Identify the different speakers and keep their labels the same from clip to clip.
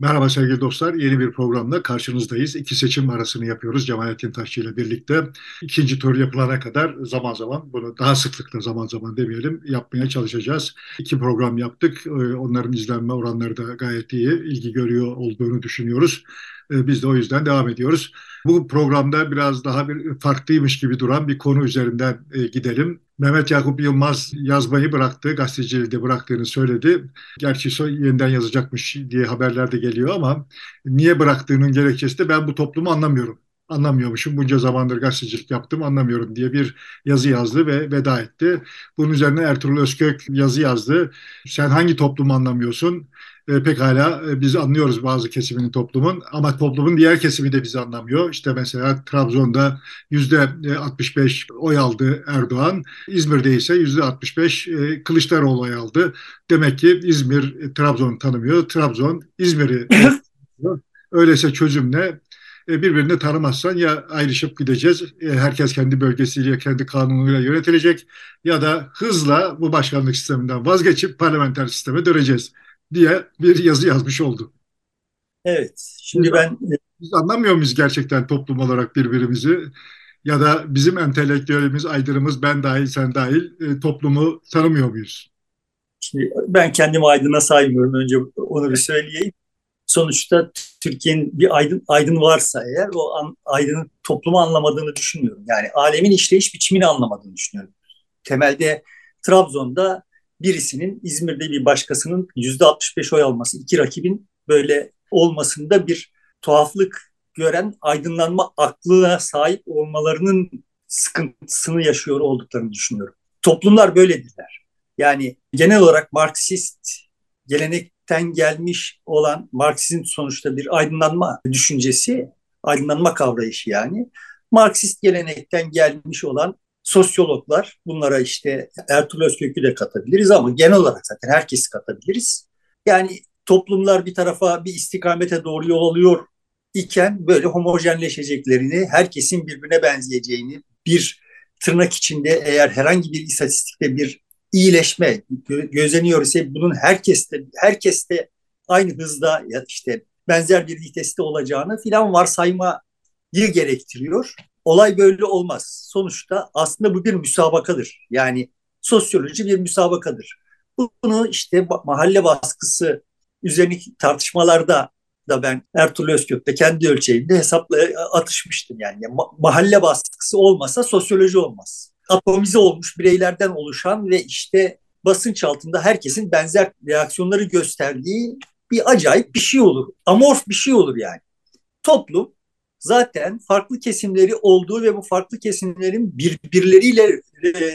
Speaker 1: Merhaba sevgili dostlar. Yeni bir programda karşınızdayız. İki seçim arasını yapıyoruz Cemalettin Taşçı ile birlikte. İkinci tur yapılana kadar zaman zaman bunu daha sıklıkla zaman zaman demeyelim yapmaya çalışacağız. İki program yaptık. Ee, onların izlenme oranları da gayet iyi. ilgi görüyor olduğunu düşünüyoruz. Ee, biz de o yüzden devam ediyoruz. Bu programda biraz daha bir farklıymış gibi duran bir konu üzerinden e, gidelim. Mehmet Yakup Yılmaz yazmayı bıraktı, gazeteciliği de bıraktığını söyledi. Gerçi yeniden yazacakmış diye haberler de geliyor ama niye bıraktığının gerekçesi de ben bu toplumu anlamıyorum. Anlamıyormuşum. Bunca zamandır gazetecilik yaptım anlamıyorum diye bir yazı yazdı ve veda etti. Bunun üzerine Ertuğrul Özkök yazı yazdı. Sen hangi toplumu anlamıyorsun? e, pekala e, biz anlıyoruz bazı kesimini toplumun ama toplumun diğer kesimi de bizi anlamıyor. İşte mesela Trabzon'da yüzde 65 oy aldı Erdoğan. İzmir'de ise yüzde 65 e, Kılıçdaroğlu oy aldı. Demek ki İzmir e, Trabzon'u tanımıyor. Trabzon İzmir'i Öyleyse çözüm ne? E, birbirini tanımazsan ya ayrışıp gideceğiz. E, herkes kendi bölgesiyle, kendi kanunuyla yönetilecek ya da hızla bu başkanlık sisteminden vazgeçip parlamenter sisteme döneceğiz diye bir yazı yazmış oldu.
Speaker 2: Evet. Şimdi ben
Speaker 1: biz anlamıyor muyuz gerçekten toplum olarak birbirimizi? Ya da bizim entelektüelimiz, aydınımız, ben dahil, sen dahil e, toplumu tanımıyor muyuz?
Speaker 2: Şimdi ben kendimi aydına saymıyorum. Önce onu bir söyleyeyim. Sonuçta Türkiye'nin bir aydın, aydın varsa eğer o an, aydının toplumu anlamadığını düşünmüyorum. Yani alemin işleyiş biçimini anlamadığını düşünüyorum. Temelde Trabzon'da birisinin İzmir'de bir başkasının yüzde 65 oy alması, iki rakibin böyle olmasında bir tuhaflık gören aydınlanma aklına sahip olmalarının sıkıntısını yaşıyor olduklarını düşünüyorum. Toplumlar böyledirler. Yani genel olarak Marksist gelenekten gelmiş olan Marksizm sonuçta bir aydınlanma düşüncesi, aydınlanma kavrayışı yani. Marksist gelenekten gelmiş olan sosyologlar, bunlara işte Ertuğrul Özkök'ü de katabiliriz ama genel olarak zaten herkesi katabiliriz. Yani toplumlar bir tarafa bir istikamete doğru yol alıyor iken böyle homojenleşeceklerini, herkesin birbirine benzeyeceğini, bir tırnak içinde eğer herhangi bir istatistikte bir iyileşme gözleniyor ise bunun herkeste herkeste aynı hızda ya işte benzer bir viteste olacağını filan varsaymayı gerektiriyor. Olay böyle olmaz. Sonuçta aslında bu bir müsabakadır. Yani sosyoloji bir müsabakadır. Bunu işte mahalle baskısı üzerindeki tartışmalarda da ben Ertuğrul Özkök'te kendi ölçeğimde hesapla atışmıştım. Yani mahalle baskısı olmasa sosyoloji olmaz. Atomize olmuş bireylerden oluşan ve işte basınç altında herkesin benzer reaksiyonları gösterdiği bir acayip bir şey olur. Amorf bir şey olur yani. Toplum zaten farklı kesimleri olduğu ve bu farklı kesimlerin birbirleriyle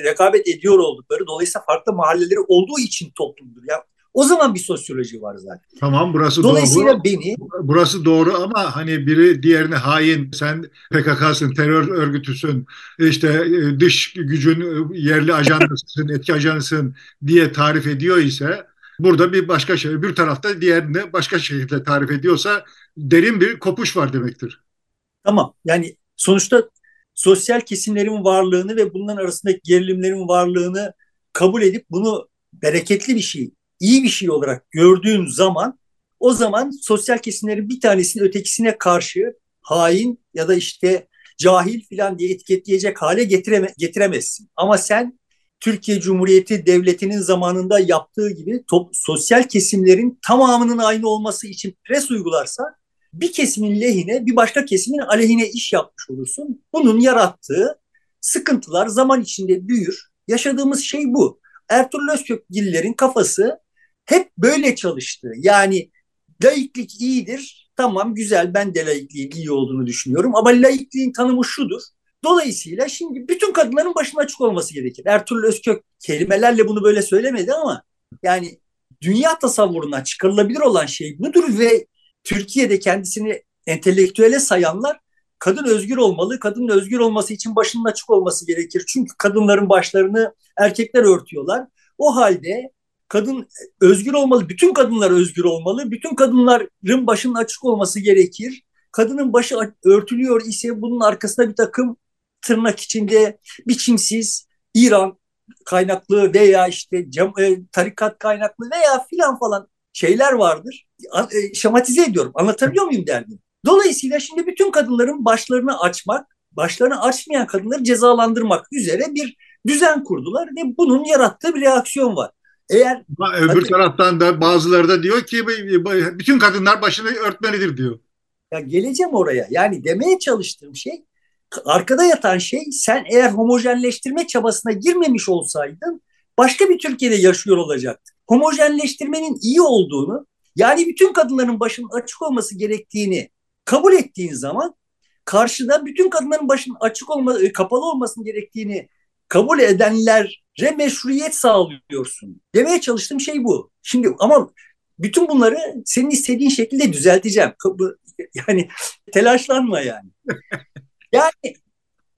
Speaker 2: rekabet ediyor oldukları dolayısıyla farklı mahalleleri olduğu için toplumdur. Ya o zaman bir sosyoloji var zaten.
Speaker 1: Tamam burası
Speaker 2: Dolayısıyla
Speaker 1: doğru.
Speaker 2: beni
Speaker 1: burası doğru ama hani biri diğerine hain, sen PKK'sın, terör örgütüsün, işte e, dış gücün e, yerli ajanısın, etki ajanısın diye tarif ediyor ise burada bir başka şey, bir tarafta diğerini başka şekilde tarif ediyorsa derin bir kopuş var demektir.
Speaker 2: Tamam yani sonuçta sosyal kesimlerin varlığını ve bunların arasındaki gerilimlerin varlığını kabul edip bunu bereketli bir şey, iyi bir şey olarak gördüğün zaman o zaman sosyal kesimlerin bir tanesini ötekisine karşı hain ya da işte cahil filan diye etiketleyecek hale getireme, getiremezsin. Ama sen Türkiye Cumhuriyeti Devleti'nin zamanında yaptığı gibi top, sosyal kesimlerin tamamının aynı olması için pres uygularsa bir kesimin lehine bir başka kesimin aleyhine iş yapmış olursun. Bunun yarattığı sıkıntılar zaman içinde büyür. Yaşadığımız şey bu. Ertuğrul Özkökgillerin kafası hep böyle çalıştı. Yani laiklik iyidir. Tamam güzel ben de laikliğin iyi olduğunu düşünüyorum. Ama laikliğin tanımı şudur. Dolayısıyla şimdi bütün kadınların başına açık olması gerekir. Ertuğrul Özkök kelimelerle bunu böyle söylemedi ama yani dünya tasavvuruna çıkarılabilir olan şey budur ve Türkiye'de kendisini entelektüele sayanlar kadın özgür olmalı. Kadının özgür olması için başının açık olması gerekir. Çünkü kadınların başlarını erkekler örtüyorlar. O halde kadın özgür olmalı. Bütün kadınlar özgür olmalı. Bütün kadınların başının açık olması gerekir. Kadının başı örtülüyor ise bunun arkasında bir takım tırnak içinde biçimsiz İran kaynaklı veya işte e, tarikat kaynaklı veya filan falan şeyler vardır. E, şematize ediyorum. Anlatabiliyor muyum derdim. Dolayısıyla şimdi bütün kadınların başlarını açmak, başlarını açmayan kadınları cezalandırmak üzere bir düzen kurdular ve bunun yarattığı bir reaksiyon var.
Speaker 1: Eğer öbür taraftan da bazıları da diyor ki bütün kadınlar başını örtmelidir diyor.
Speaker 2: Ya geleceğim oraya. Yani demeye çalıştığım şey arkada yatan şey sen eğer homojenleştirme çabasına girmemiş olsaydın başka bir Türkiye'de yaşıyor olacaktı. Homojenleştirmenin iyi olduğunu yani bütün kadınların başının açık olması gerektiğini kabul ettiğin zaman karşıda bütün kadınların başının açık olma, e, kapalı olmasının gerektiğini kabul edenlere meşruiyet sağlıyorsun. Demeye çalıştığım şey bu. Şimdi ama bütün bunları senin istediğin şekilde düzelteceğim. Yani telaşlanma yani. Yani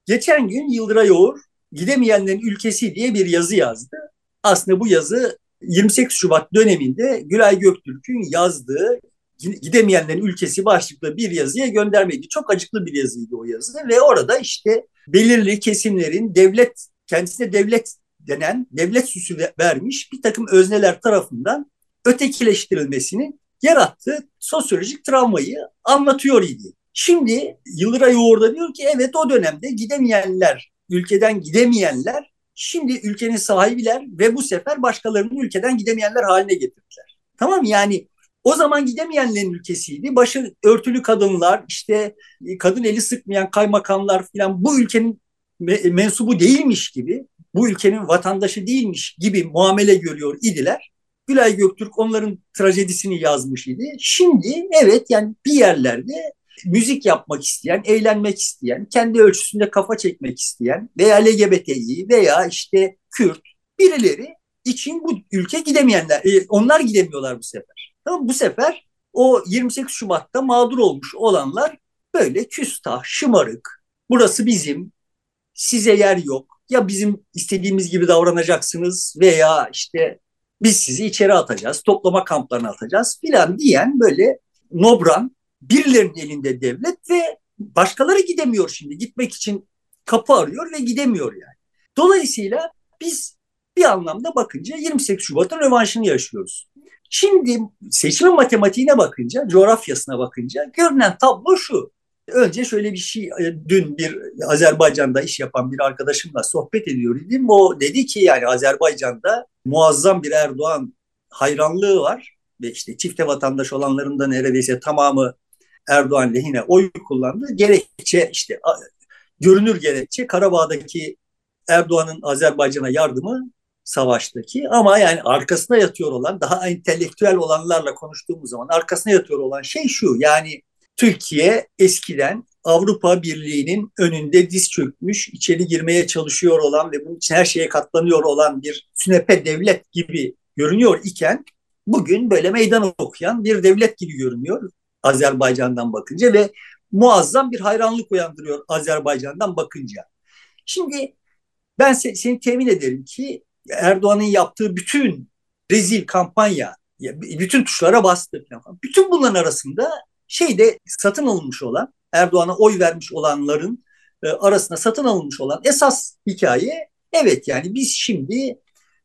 Speaker 2: geçen gün Yıldıray Oğur gidemeyenlerin ülkesi diye bir yazı yazdı. Aslında bu yazı 28 Şubat döneminde Gülay Göktürk'ün yazdığı gidemeyenlerin ülkesi başlıklı bir yazıya göndermeydi. Çok acıklı bir yazıydı o yazı ve orada işte belirli kesimlerin devlet kendisine devlet denen devlet süsü vermiş bir takım özneler tarafından ötekileştirilmesini yarattığı sosyolojik travmayı anlatıyor idi. Şimdi Yıldıray Yoğurda diyor ki evet o dönemde gidemeyenler, ülkeden gidemeyenler şimdi ülkenin sahibiler ve bu sefer başkalarının ülkeden gidemeyenler haline getirdiler. Tamam yani o zaman gidemeyenlerin ülkesiydi. Başı örtülü kadınlar, işte kadın eli sıkmayan kaymakamlar filan bu ülkenin mensubu değilmiş gibi, bu ülkenin vatandaşı değilmiş gibi muamele görüyor idiler. Gülay Göktürk onların trajedisini yazmış idi. Şimdi evet yani bir yerlerde müzik yapmak isteyen, eğlenmek isteyen, kendi ölçüsünde kafa çekmek isteyen veya LGBTİ veya işte Kürt birileri için bu ülke gidemeyenler, e, onlar gidemiyorlar bu sefer. Tamam bu sefer o 28 Şubat'ta mağdur olmuş olanlar böyle küstah, şımarık, burası bizim, size yer yok. Ya bizim istediğimiz gibi davranacaksınız veya işte biz sizi içeri atacağız, toplama kamplarına atacağız filan diyen böyle nobran birilerinin elinde devlet ve başkaları gidemiyor şimdi. Gitmek için kapı arıyor ve gidemiyor yani. Dolayısıyla biz bir anlamda bakınca 28 Şubat'ın rövanşını yaşıyoruz. Şimdi seçimin matematiğine bakınca, coğrafyasına bakınca görünen tablo şu. Önce şöyle bir şey, e, dün bir Azerbaycan'da iş yapan bir arkadaşımla sohbet ediyor idim. O dedi ki yani Azerbaycan'da muazzam bir Erdoğan hayranlığı var. Ve işte çifte vatandaş olanların da neredeyse tamamı Erdoğan lehine oy kullandı. Gerekçe işte görünür gerekçe Karabağ'daki Erdoğan'ın Azerbaycan'a yardımı savaştaki ama yani arkasına yatıyor olan daha entelektüel olanlarla konuştuğumuz zaman arkasına yatıyor olan şey şu yani Türkiye eskiden Avrupa Birliği'nin önünde diz çökmüş, içeri girmeye çalışıyor olan ve bunun için her şeye katlanıyor olan bir sünepe devlet gibi görünüyor iken bugün böyle meydan okuyan bir devlet gibi görünüyor Azerbaycan'dan bakınca ve muazzam bir hayranlık uyandırıyor Azerbaycan'dan bakınca. Şimdi ben se seni temin ederim ki Erdoğan'ın yaptığı bütün rezil kampanya, bütün tuşlara bastı. Bütün bunların arasında şeyde satın alınmış olan, Erdoğan'a oy vermiş olanların e, arasında satın alınmış olan esas hikaye evet yani biz şimdi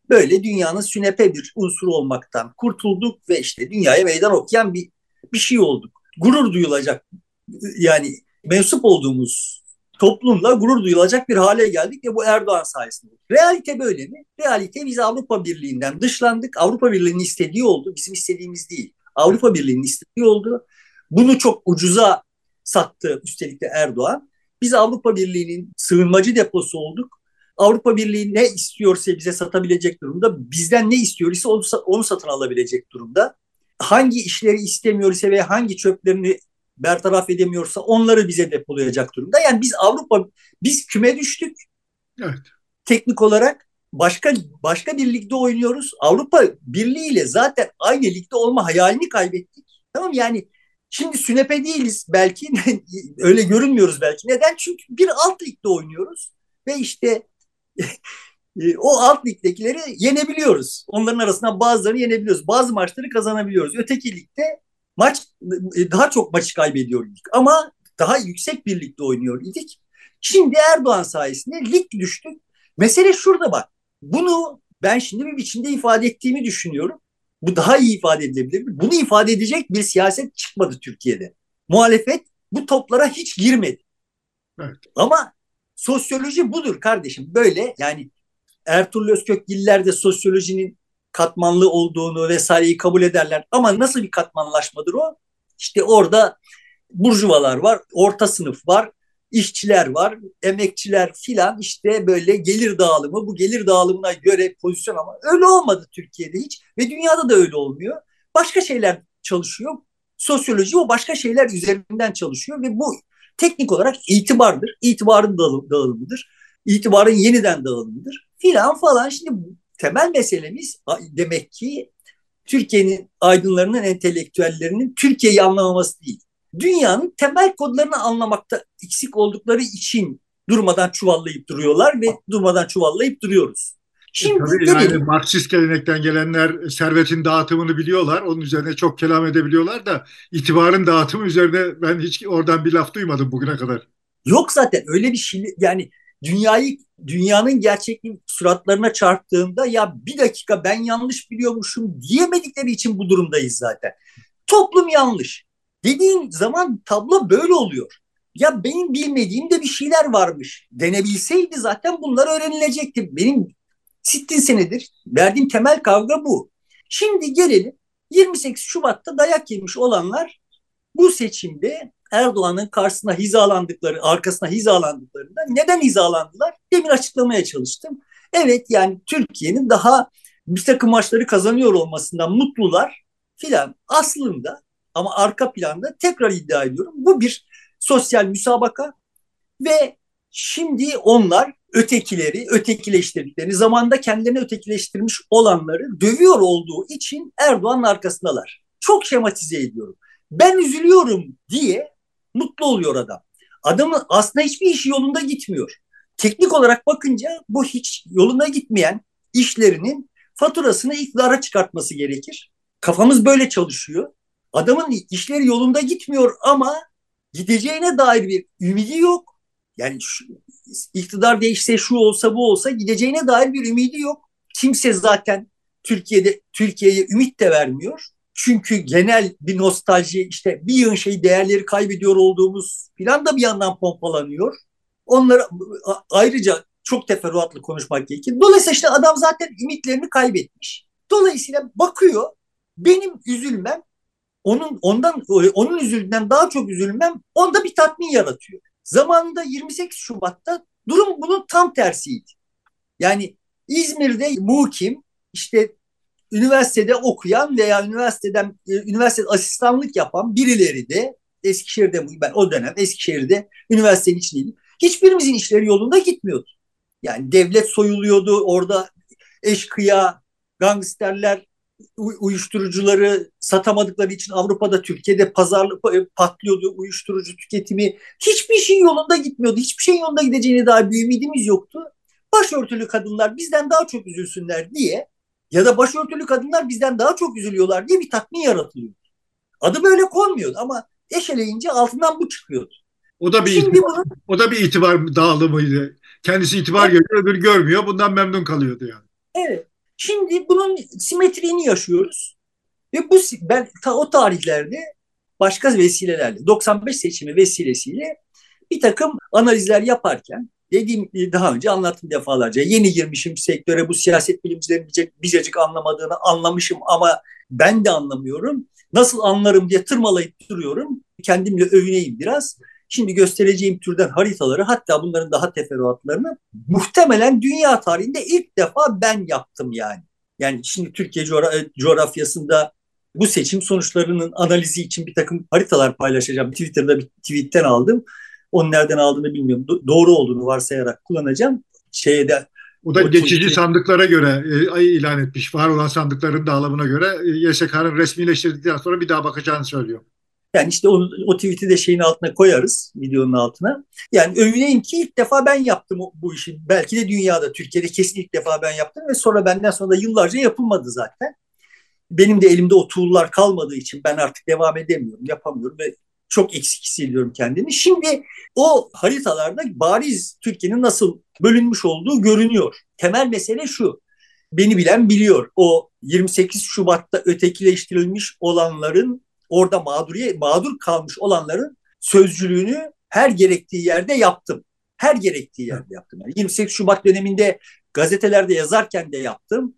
Speaker 2: böyle dünyanın sünepe bir unsur olmaktan kurtulduk ve işte dünyaya meydan okuyan bir bir şey olduk. Gurur duyulacak yani mensup olduğumuz toplumla gurur duyulacak bir hale geldik ve bu Erdoğan sayesinde. Realite böyle mi? Realite biz Avrupa Birliği'nden dışlandık. Avrupa Birliği'nin istediği oldu. Bizim istediğimiz değil. Avrupa Birliği'nin istediği oldu. Bunu çok ucuza sattı üstelik de Erdoğan. Biz Avrupa Birliği'nin sığınmacı deposu olduk. Avrupa Birliği ne istiyorsa bize satabilecek durumda. Bizden ne istiyor ise onu, onu satın alabilecek durumda. Hangi işleri istemiyor ise ve hangi çöplerini bertaraf edemiyorsa onları bize depolayacak durumda. Yani biz Avrupa, biz küme düştük. Evet. Teknik olarak başka başka bir ligde oynuyoruz. Avrupa Birliği ile zaten aynı ligde olma hayalini kaybettik. Tamam yani Şimdi sünepe değiliz belki. Öyle görünmüyoruz belki. Neden? Çünkü bir alt ligde oynuyoruz. Ve işte e, o alt ligdekileri yenebiliyoruz. Onların arasından bazılarını yenebiliyoruz. Bazı maçları kazanabiliyoruz. Öteki ligde maç e, daha çok maçı kaybediyor idik. Ama daha yüksek bir ligde oynuyor idik. Şimdi Erdoğan sayesinde lig düştük. Mesele şurada bak. Bunu ben şimdi bir biçimde ifade ettiğimi düşünüyorum. Bu daha iyi ifade edilebilir mi? Bunu ifade edecek bir siyaset çıkmadı Türkiye'de. Muhalefet bu toplara hiç girmedi. Evet. Ama sosyoloji budur kardeşim. Böyle yani Ertuğrul Özkökgiller de sosyolojinin katmanlı olduğunu vesaireyi kabul ederler. Ama nasıl bir katmanlaşmadır o? İşte orada burjuvalar var, orta sınıf var, işçiler var, emekçiler filan işte böyle gelir dağılımı bu gelir dağılımına göre pozisyon ama öyle olmadı Türkiye'de hiç ve dünyada da öyle olmuyor. Başka şeyler çalışıyor. Sosyoloji o başka şeyler üzerinden çalışıyor ve bu teknik olarak itibardır. İtibarın dağılımıdır. İtibarın yeniden dağılımıdır filan falan. Şimdi temel meselemiz demek ki Türkiye'nin aydınlarının, entelektüellerinin Türkiye'yi anlamaması değil dünyanın temel kodlarını anlamakta eksik oldukları için durmadan çuvallayıp duruyorlar ve durmadan çuvallayıp duruyoruz.
Speaker 1: Şimdi Tabii yani Marksist gelenekten gelenler servetin dağıtımını biliyorlar. Onun üzerine çok kelam edebiliyorlar da itibarın dağıtımı üzerine ben hiç oradan bir laf duymadım bugüne kadar.
Speaker 2: Yok zaten öyle bir şey yani dünyayı dünyanın gerçekliği suratlarına çarptığında ya bir dakika ben yanlış biliyormuşum diyemedikleri için bu durumdayız zaten. Toplum yanlış. Dediğin zaman tablo böyle oluyor. Ya benim bilmediğim de bir şeyler varmış. Denebilseydi zaten bunlar öğrenilecekti. Benim sittin senedir verdiğim temel kavga bu. Şimdi gelelim 28 Şubat'ta dayak yemiş olanlar bu seçimde Erdoğan'ın karşısına hizalandıkları, arkasına hizalandıklarında neden hizalandılar? Demin açıklamaya çalıştım. Evet yani Türkiye'nin daha bir takım maçları kazanıyor olmasından mutlular filan. Aslında ama arka planda tekrar iddia ediyorum. Bu bir sosyal müsabaka ve şimdi onlar ötekileri, ötekileştirdiklerini, zamanda kendilerini ötekileştirmiş olanları dövüyor olduğu için Erdoğan'ın arkasındalar. Çok şematize ediyorum. Ben üzülüyorum diye mutlu oluyor adam. Adamın aslında hiçbir işi yolunda gitmiyor. Teknik olarak bakınca bu hiç yoluna gitmeyen işlerinin faturasını iktidara çıkartması gerekir. Kafamız böyle çalışıyor. Adamın işleri yolunda gitmiyor ama gideceğine dair bir ümidi yok. Yani şu, iktidar değişse şu olsa bu olsa gideceğine dair bir ümidi yok. Kimse zaten Türkiye'de Türkiye'ye ümit de vermiyor. Çünkü genel bir nostalji işte bir yığın şey değerleri kaybediyor olduğumuz plan da bir yandan pompalanıyor. Onlara ayrıca çok teferruatlı konuşmak gerekir. Dolayısıyla işte adam zaten ümitlerini kaybetmiş. Dolayısıyla bakıyor benim üzülmem onun ondan onun üzüldüğünden daha çok üzülmem onda bir tatmin yaratıyor. Zamanında 28 Şubat'ta durum bunun tam tersiydi. Yani İzmir'de mukim işte üniversitede okuyan veya üniversiteden e, üniversite asistanlık yapan birileri de Eskişehir'de ben o dönem Eskişehir'de üniversitenin içindeydim. Hiçbirimizin işleri yolunda gitmiyordu. Yani devlet soyuluyordu orada eşkıya, gangsterler uyuşturucuları satamadıkları için Avrupa'da Türkiye'de pazarlık e, patlıyordu uyuşturucu tüketimi. Hiçbir şey yolunda gitmiyordu. Hiçbir şey yolunda gideceğine dair bir ümidimiz yoktu. Başörtülü kadınlar bizden daha çok üzülsünler diye ya da başörtülü kadınlar bizden daha çok üzülüyorlar diye bir tatmin yaratılıyor. Adı böyle konmuyordu ama eşeleyince altından bu çıkıyordu.
Speaker 1: O da bir Şimdi itibar, bunu, o da bir itibar dağılımıydı. Kendisi itibar evet. görüyor, öbürü görmüyor. Bundan memnun kalıyordu yani.
Speaker 2: Evet. Şimdi bunun simetriğini yaşıyoruz. Ve bu ben ta, o tarihlerde başka vesilelerle 95 seçimi vesilesiyle bir takım analizler yaparken dediğim daha önce anlattım defalarca yeni girmişim sektöre bu siyaset bilimcilerin bizecik anlamadığını anlamışım ama ben de anlamıyorum. Nasıl anlarım diye tırmalayıp duruyorum. Kendimle övüneyim biraz. Şimdi göstereceğim türden haritaları hatta bunların daha teferruatlarını muhtemelen dünya tarihinde ilk defa ben yaptım yani. Yani şimdi Türkiye coğrafyasında bu seçim sonuçlarının analizi için bir takım haritalar paylaşacağım. Twitter'da bir tweetten aldım. Onu nereden aldığını bilmiyorum. Do- doğru olduğunu varsayarak kullanacağım. Şeye de
Speaker 1: o da o geçici tweet'i... sandıklara göre e, ilan etmiş. Var olan sandıkların dağılımına göre e, YSK'nın resmileştirdikten sonra bir daha bakacağını söylüyor.
Speaker 2: Yani işte onu, o tweet'i de şeyin altına koyarız, videonun altına. Yani övüneyim ki ilk defa ben yaptım bu işi. Belki de dünyada, Türkiye'de kesin ilk defa ben yaptım ve sonra benden sonra da yıllarca yapılmadı zaten. Benim de elimde o tool'lar kalmadığı için ben artık devam edemiyorum, yapamıyorum ve çok eksik hissediyorum kendimi. Şimdi o haritalarda bariz Türkiye'nin nasıl bölünmüş olduğu görünüyor. Temel mesele şu. beni bilen biliyor. O 28 Şubat'ta ötekileştirilmiş olanların orada mağduriye mağdur kalmış olanların sözcülüğünü her gerektiği yerde yaptım. Her gerektiği yerde yaptım. Yani 28 Şubat döneminde gazetelerde yazarken de yaptım.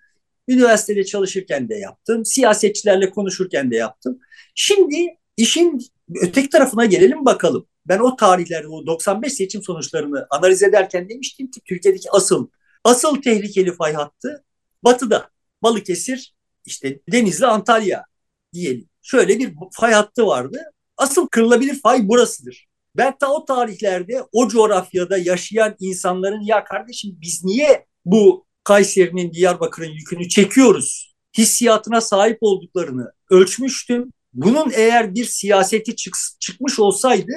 Speaker 2: Üniversitede çalışırken de yaptım. Siyasetçilerle konuşurken de yaptım. Şimdi işin öteki tarafına gelelim bakalım. Ben o tarihlerde o 95 seçim sonuçlarını analiz ederken demiştim ki Türkiye'deki asıl asıl tehlikeli fay hattı batıda. Balıkesir, işte Denizli, Antalya diyelim. Şöyle bir fay hattı vardı. Asıl kırılabilir fay burasıdır. Ben ta o tarihlerde o coğrafyada yaşayan insanların ya kardeşim biz niye bu Kayseri'nin Diyarbakır'ın yükünü çekiyoruz hissiyatına sahip olduklarını ölçmüştüm. Bunun eğer bir siyaseti çık çıkmış olsaydı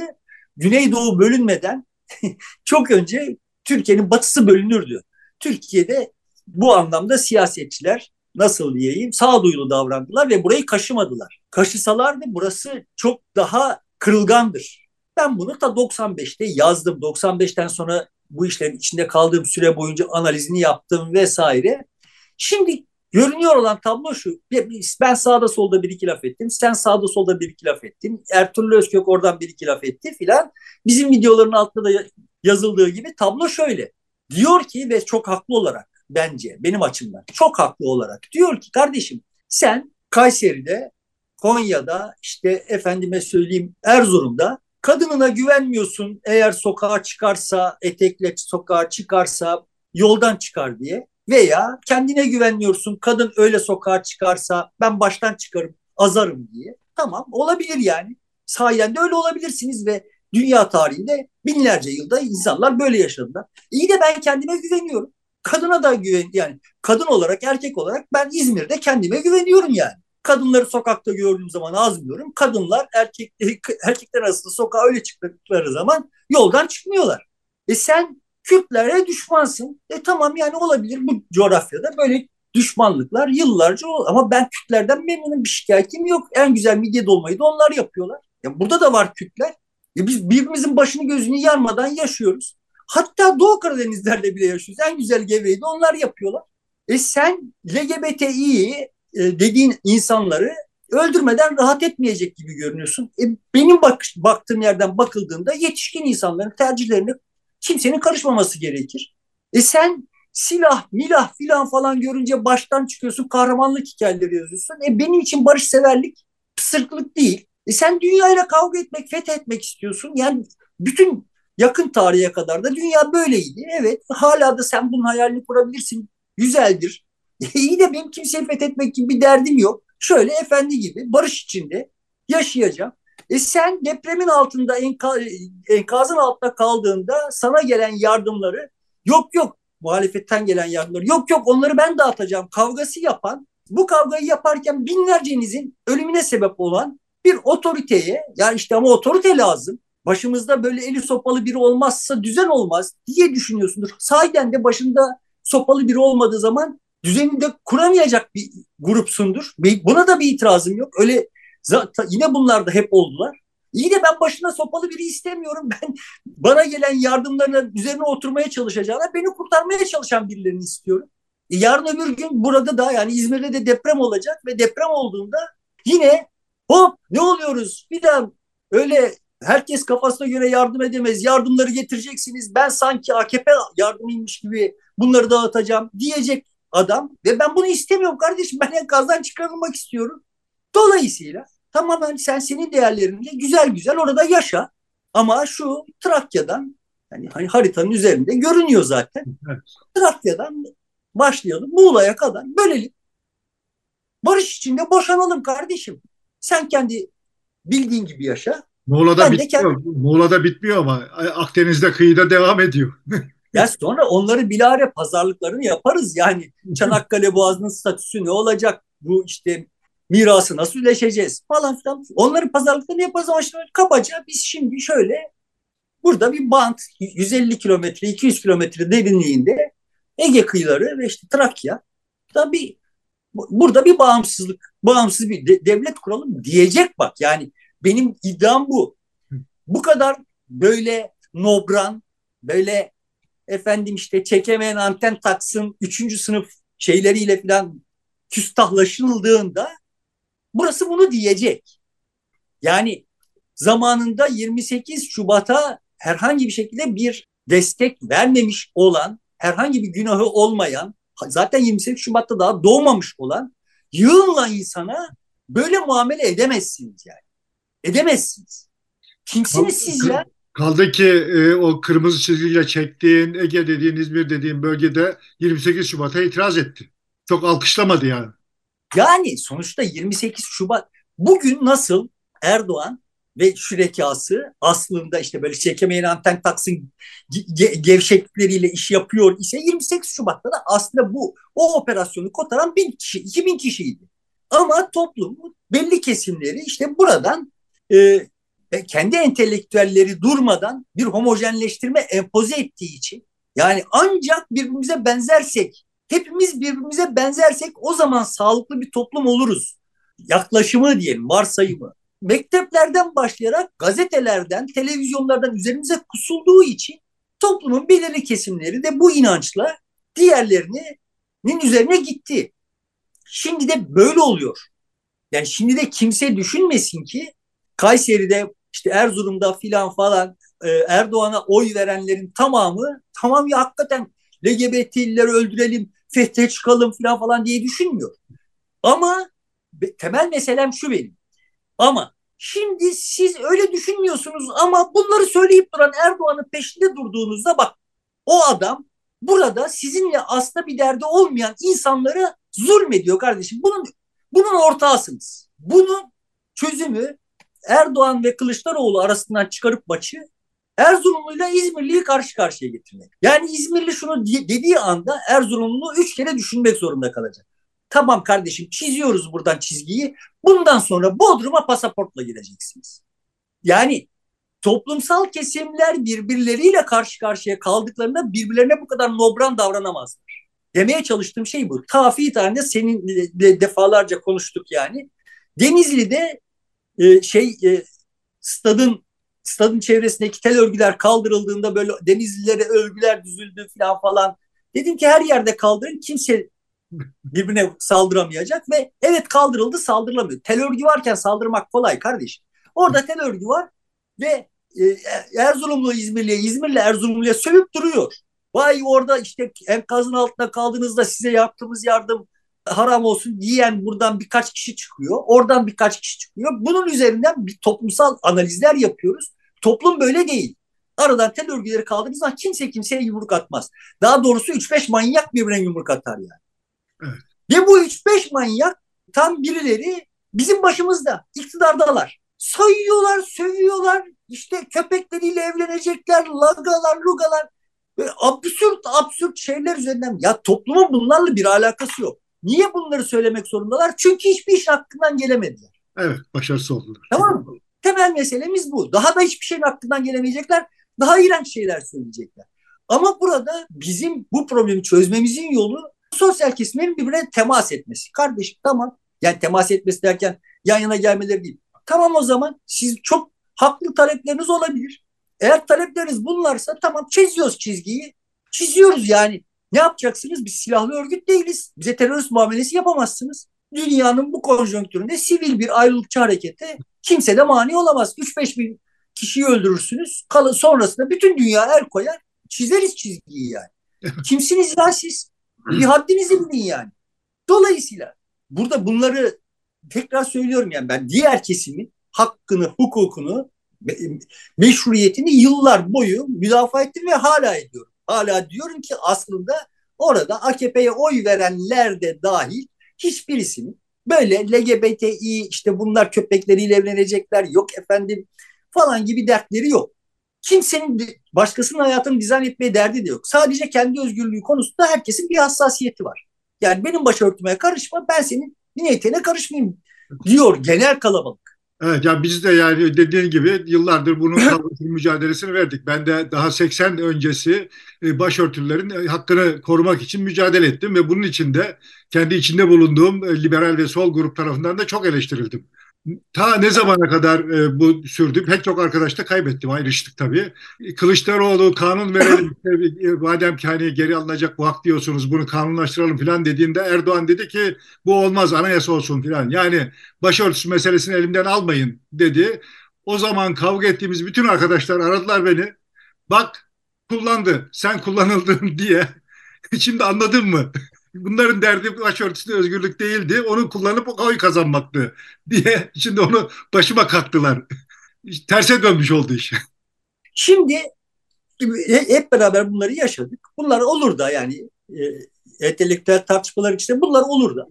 Speaker 2: Güneydoğu bölünmeden çok önce Türkiye'nin batısı bölünürdü. Türkiye'de bu anlamda siyasetçiler nasıl diyeyim sağduyulu davrandılar ve burayı kaşımadılar. Kaşısalardı burası çok daha kırılgandır. Ben bunu ta 95'te yazdım. 95'ten sonra bu işlerin içinde kaldığım süre boyunca analizini yaptım vesaire. Şimdi görünüyor olan tablo şu. Ben sağda solda bir iki laf ettim. Sen sağda solda bir iki laf ettin. Ertuğrul Özkök oradan bir iki laf etti filan. Bizim videoların altında da yazıldığı gibi tablo şöyle. Diyor ki ve çok haklı olarak bence benim açımdan çok haklı olarak diyor ki kardeşim sen Kayseri'de Konya'da işte efendime söyleyeyim Erzurum'da kadınına güvenmiyorsun eğer sokağa çıkarsa etekle sokağa çıkarsa yoldan çıkar diye veya kendine güvenmiyorsun kadın öyle sokağa çıkarsa ben baştan çıkarım azarım diye. Tamam olabilir yani. Sahiden de öyle olabilirsiniz ve dünya tarihinde binlerce yılda insanlar böyle yaşadılar. İyi de ben kendime güveniyorum. Kadına da güven yani kadın olarak erkek olarak ben İzmir'de kendime güveniyorum yani. Kadınları sokakta gördüğüm zaman azmıyorum. Kadınlar erkek erkekler arasında sokağa öyle çıktıkları zaman yoldan çıkmıyorlar. E sen Kürtlere düşmansın. E tamam yani olabilir bu coğrafyada böyle düşmanlıklar yıllarca olur. Ama ben Kürtlerden memnunum bir şikayetim yok. En güzel midye dolmayı da onlar yapıyorlar. Ya burada da var Kürtler. E biz birbirimizin başını gözünü yarmadan yaşıyoruz. Hatta Doğu Karadenizlerle bile yaşıyoruz. En güzel gevreyi de onlar yapıyorlar. E sen LGBTİ e, dediğin insanları öldürmeden rahat etmeyecek gibi görünüyorsun. E benim bak, baktığım yerden bakıldığında yetişkin insanların tercihlerine kimsenin karışmaması gerekir. E sen silah, milah filan falan görünce baştan çıkıyorsun, kahramanlık hikayeleri yazıyorsun. E benim için barışseverlik pısırıklık değil. E sen dünyayla kavga etmek, fethetmek istiyorsun. Yani bütün yakın tarihe kadar da dünya böyleydi. Evet hala da sen bunun hayalini kurabilirsin. Güzeldir. İyi de benim kimseyi fethetmek gibi bir derdim yok. Şöyle efendi gibi barış içinde yaşayacağım. E sen depremin altında enka, enkazın altında kaldığında sana gelen yardımları yok yok muhalefetten gelen yardımları yok yok onları ben dağıtacağım kavgası yapan bu kavgayı yaparken binlercenizin ölümüne sebep olan bir otoriteye yani işte ama otorite lazım. Başımızda böyle eli sopalı biri olmazsa düzen olmaz diye düşünüyorsundur. Sahiden de başında sopalı biri olmadığı zaman düzeni de kuramayacak bir grupsundur. Buna da bir itirazım yok. Öyle yine bunlar da hep oldular. İyi de ben başına sopalı biri istemiyorum. Ben bana gelen yardımlarına üzerine oturmaya çalışacağına beni kurtarmaya çalışan birilerini istiyorum. E yarın öbür gün burada da yani İzmir'de de deprem olacak ve deprem olduğunda yine hop ne oluyoruz? Bir daha öyle herkes kafasına göre yardım edemez. Yardımları getireceksiniz. Ben sanki AKP yardımıymış gibi bunları dağıtacağım diyecek adam. Ve ben bunu istemiyorum kardeşim. Ben enkazdan çıkarılmak istiyorum. Dolayısıyla tamamen sen senin değerlerinle güzel güzel orada yaşa. Ama şu Trakya'dan yani hani haritanın üzerinde görünüyor zaten. Evet. Trakya'dan başlayalım Muğla'ya kadar bölelim. Barış içinde boşanalım kardeşim. Sen kendi bildiğin gibi yaşa.
Speaker 1: Muğla'da bitmiyor. Kendim... Muğla'da bitmiyor ama Akdeniz'de kıyıda devam ediyor.
Speaker 2: ya sonra onları bilare pazarlıklarını yaparız. Yani Çanakkale Boğazı'nın statüsü ne olacak? Bu işte mirası nasıl üleşeceğiz falan filan. Onların pazarlıklarını yaparız ama işte kabaca biz şimdi şöyle burada bir bant 150 kilometre 200 kilometre derinliğinde Ege kıyıları ve işte Trakya da bir burada bir bağımsızlık bağımsız bir de, devlet kuralım diyecek bak yani benim iddiam bu. Bu kadar böyle nobran, böyle efendim işte çekemeyen anten taksın, üçüncü sınıf şeyleriyle falan küstahlaşıldığında burası bunu diyecek. Yani zamanında 28 Şubat'a herhangi bir şekilde bir destek vermemiş olan, herhangi bir günahı olmayan, zaten 28 Şubat'ta daha doğmamış olan yığınla insana böyle muamele edemezsiniz yani. Edemezsiniz. Kimsiniz siz ya?
Speaker 1: Kaldı ki e, o kırmızı çizgiyle çektiğin Ege dediğin İzmir dediğin bölgede 28 Şubat'a itiraz etti. Çok alkışlamadı yani.
Speaker 2: Yani sonuçta 28 Şubat bugün nasıl Erdoğan ve şürekası aslında işte böyle çekemeyen anten taksın ge gevşeklikleriyle iş yapıyor ise 28 Şubat'ta da aslında bu o operasyonu kotaran bin kişi, 2000 kişiydi. Ama toplumun belli kesimleri işte buradan e, kendi entelektüelleri durmadan bir homojenleştirme empoze ettiği için yani ancak birbirimize benzersek hepimiz birbirimize benzersek o zaman sağlıklı bir toplum oluruz. Yaklaşımı diyelim, varsayımı. Mekteplerden başlayarak gazetelerden, televizyonlardan üzerimize kusulduğu için toplumun belirli kesimleri de bu inançla diğerlerinin üzerine gitti. Şimdi de böyle oluyor. Yani şimdi de kimse düşünmesin ki Kayseri'de işte Erzurum'da filan falan e, Erdoğan'a oy verenlerin tamamı tamam ya hakikaten LGBT'lileri öldürelim, fethe çıkalım falan falan diye düşünmüyor. Ama temel meselem şu benim. Ama şimdi siz öyle düşünmüyorsunuz ama bunları söyleyip duran Erdoğan'ın peşinde durduğunuzda bak o adam burada sizinle aslında bir derdi olmayan insanları zulmediyor kardeşim. Bunun bunun ortağısınız. Bunun çözümü Erdoğan ve Kılıçdaroğlu arasından çıkarıp maçı Erzurumlu'yla İzmirli'yi karşı karşıya getirmek. Yani İzmirli şunu dediği anda Erzurumlu üç kere düşünmek zorunda kalacak. Tamam kardeşim çiziyoruz buradan çizgiyi. Bundan sonra Bodrum'a pasaportla gireceksiniz. Yani toplumsal kesimler birbirleriyle karşı karşıya kaldıklarında birbirlerine bu kadar nobran davranamazlar. Demeye çalıştığım şey bu. Tafi tane seninle defalarca konuştuk yani. Denizli'de e, şey e, stadın stadın çevresindeki tel örgüler kaldırıldığında böyle denizlilere örgüler düzüldü falan falan. Dedim ki her yerde kaldırın kimse birbirine saldıramayacak ve evet kaldırıldı saldırılamıyor. Tel örgü varken saldırmak kolay kardeş. Orada tel örgü var ve e, Erzurumlu İzmirli'ye, İzmirli Erzurumlu'ya sövüp duruyor. Vay orada işte enkazın altında kaldığınızda size yaptığımız yardım haram olsun diyen buradan birkaç kişi çıkıyor. Oradan birkaç kişi çıkıyor. Bunun üzerinden bir toplumsal analizler yapıyoruz. Toplum böyle değil. Aradan tel örgüleri kaldığımız zaman kimse kimseye yumruk atmaz. Daha doğrusu 3-5 manyak birbirine yumruk atar yani. Evet. Ve bu 3-5 manyak tam birileri bizim başımızda iktidardalar. Sayıyorlar, sövüyorlar. İşte köpekleriyle evlenecekler, lagalar, lugalar. Böyle absürt absürt şeyler üzerinden. Ya toplumun bunlarla bir alakası yok. Niye bunları söylemek zorundalar? Çünkü hiçbir iş hakkından gelemediler.
Speaker 1: Evet, başarısız oldular.
Speaker 2: Tamam mı? Temel meselemiz bu. Daha da hiçbir şeyin hakkından gelemeyecekler. Daha iğrenç şeyler söyleyecekler. Ama burada bizim bu problemi çözmemizin yolu sosyal kesimlerin birbirine temas etmesi. Kardeşim tamam. Yani temas etmesi derken yan yana gelmeleri değil. Tamam o zaman siz çok haklı talepleriniz olabilir. Eğer talepleriniz bunlarsa tamam çiziyoruz çizgiyi. Çiziyoruz yani. Ne yapacaksınız? Biz silahlı örgüt değiliz. Bize terörist muamelesi yapamazsınız. Dünyanın bu konjonktüründe sivil bir ayrılıkçı harekete kimse de mani olamaz. 3-5 bin kişiyi öldürürsünüz. Kalın sonrasında bütün dünya el koyar. Çizeriz çizgiyi yani. Kimsiniz ya siz? Bir haddinizi bilin yani. Dolayısıyla burada bunları tekrar söylüyorum yani ben diğer kesimin hakkını, hukukunu, meşruiyetini yıllar boyu müdafaa ettim ve hala ediyorum. Hala diyorum ki aslında orada AKP'ye oy verenler de dahil hiçbirisinin böyle LGBTİ işte bunlar köpekleriyle evlenecekler yok efendim falan gibi dertleri yok. Kimsenin başkasının hayatını dizayn etmeye derdi de yok. Sadece kendi özgürlüğü konusunda herkesin bir hassasiyeti var. Yani benim başörtüme karışma ben senin niyetine karışmayayım diyor genel kalabalık.
Speaker 1: Evet ya biz de yani dediğin gibi yıllardır bunun mücadelesini verdik. Ben de daha 80 öncesi e, başörtülerin e, hakkını korumak için mücadele ettim ve bunun için de kendi içinde bulunduğum e, liberal ve sol grup tarafından da çok eleştirildim. Ta ne zamana kadar e, bu sürdü? Pek çok arkadaş da kaybettim, ayrıştık tabii. Kılıçdaroğlu kanun verelim, e, madem ki hani geri alınacak bu hak diyorsunuz, bunu kanunlaştıralım falan dediğinde Erdoğan dedi ki bu olmaz, anayasa olsun falan. Yani başörtüsü meselesini elimden almayın dedi. O zaman kavga ettiğimiz bütün arkadaşlar aradılar beni. Bak kullandı, sen kullanıldın diye. Şimdi anladın mı? Bunların derdi başörtüsü özgürlük değildi. Onu kullanıp oy kazanmaktı diye şimdi onu başıma kalktılar. Terse dönmüş oldu iş.
Speaker 2: Şimdi hep beraber bunları yaşadık. Bunlar olur da yani e, entelektüel tartışmalar içinde bunlar olur da.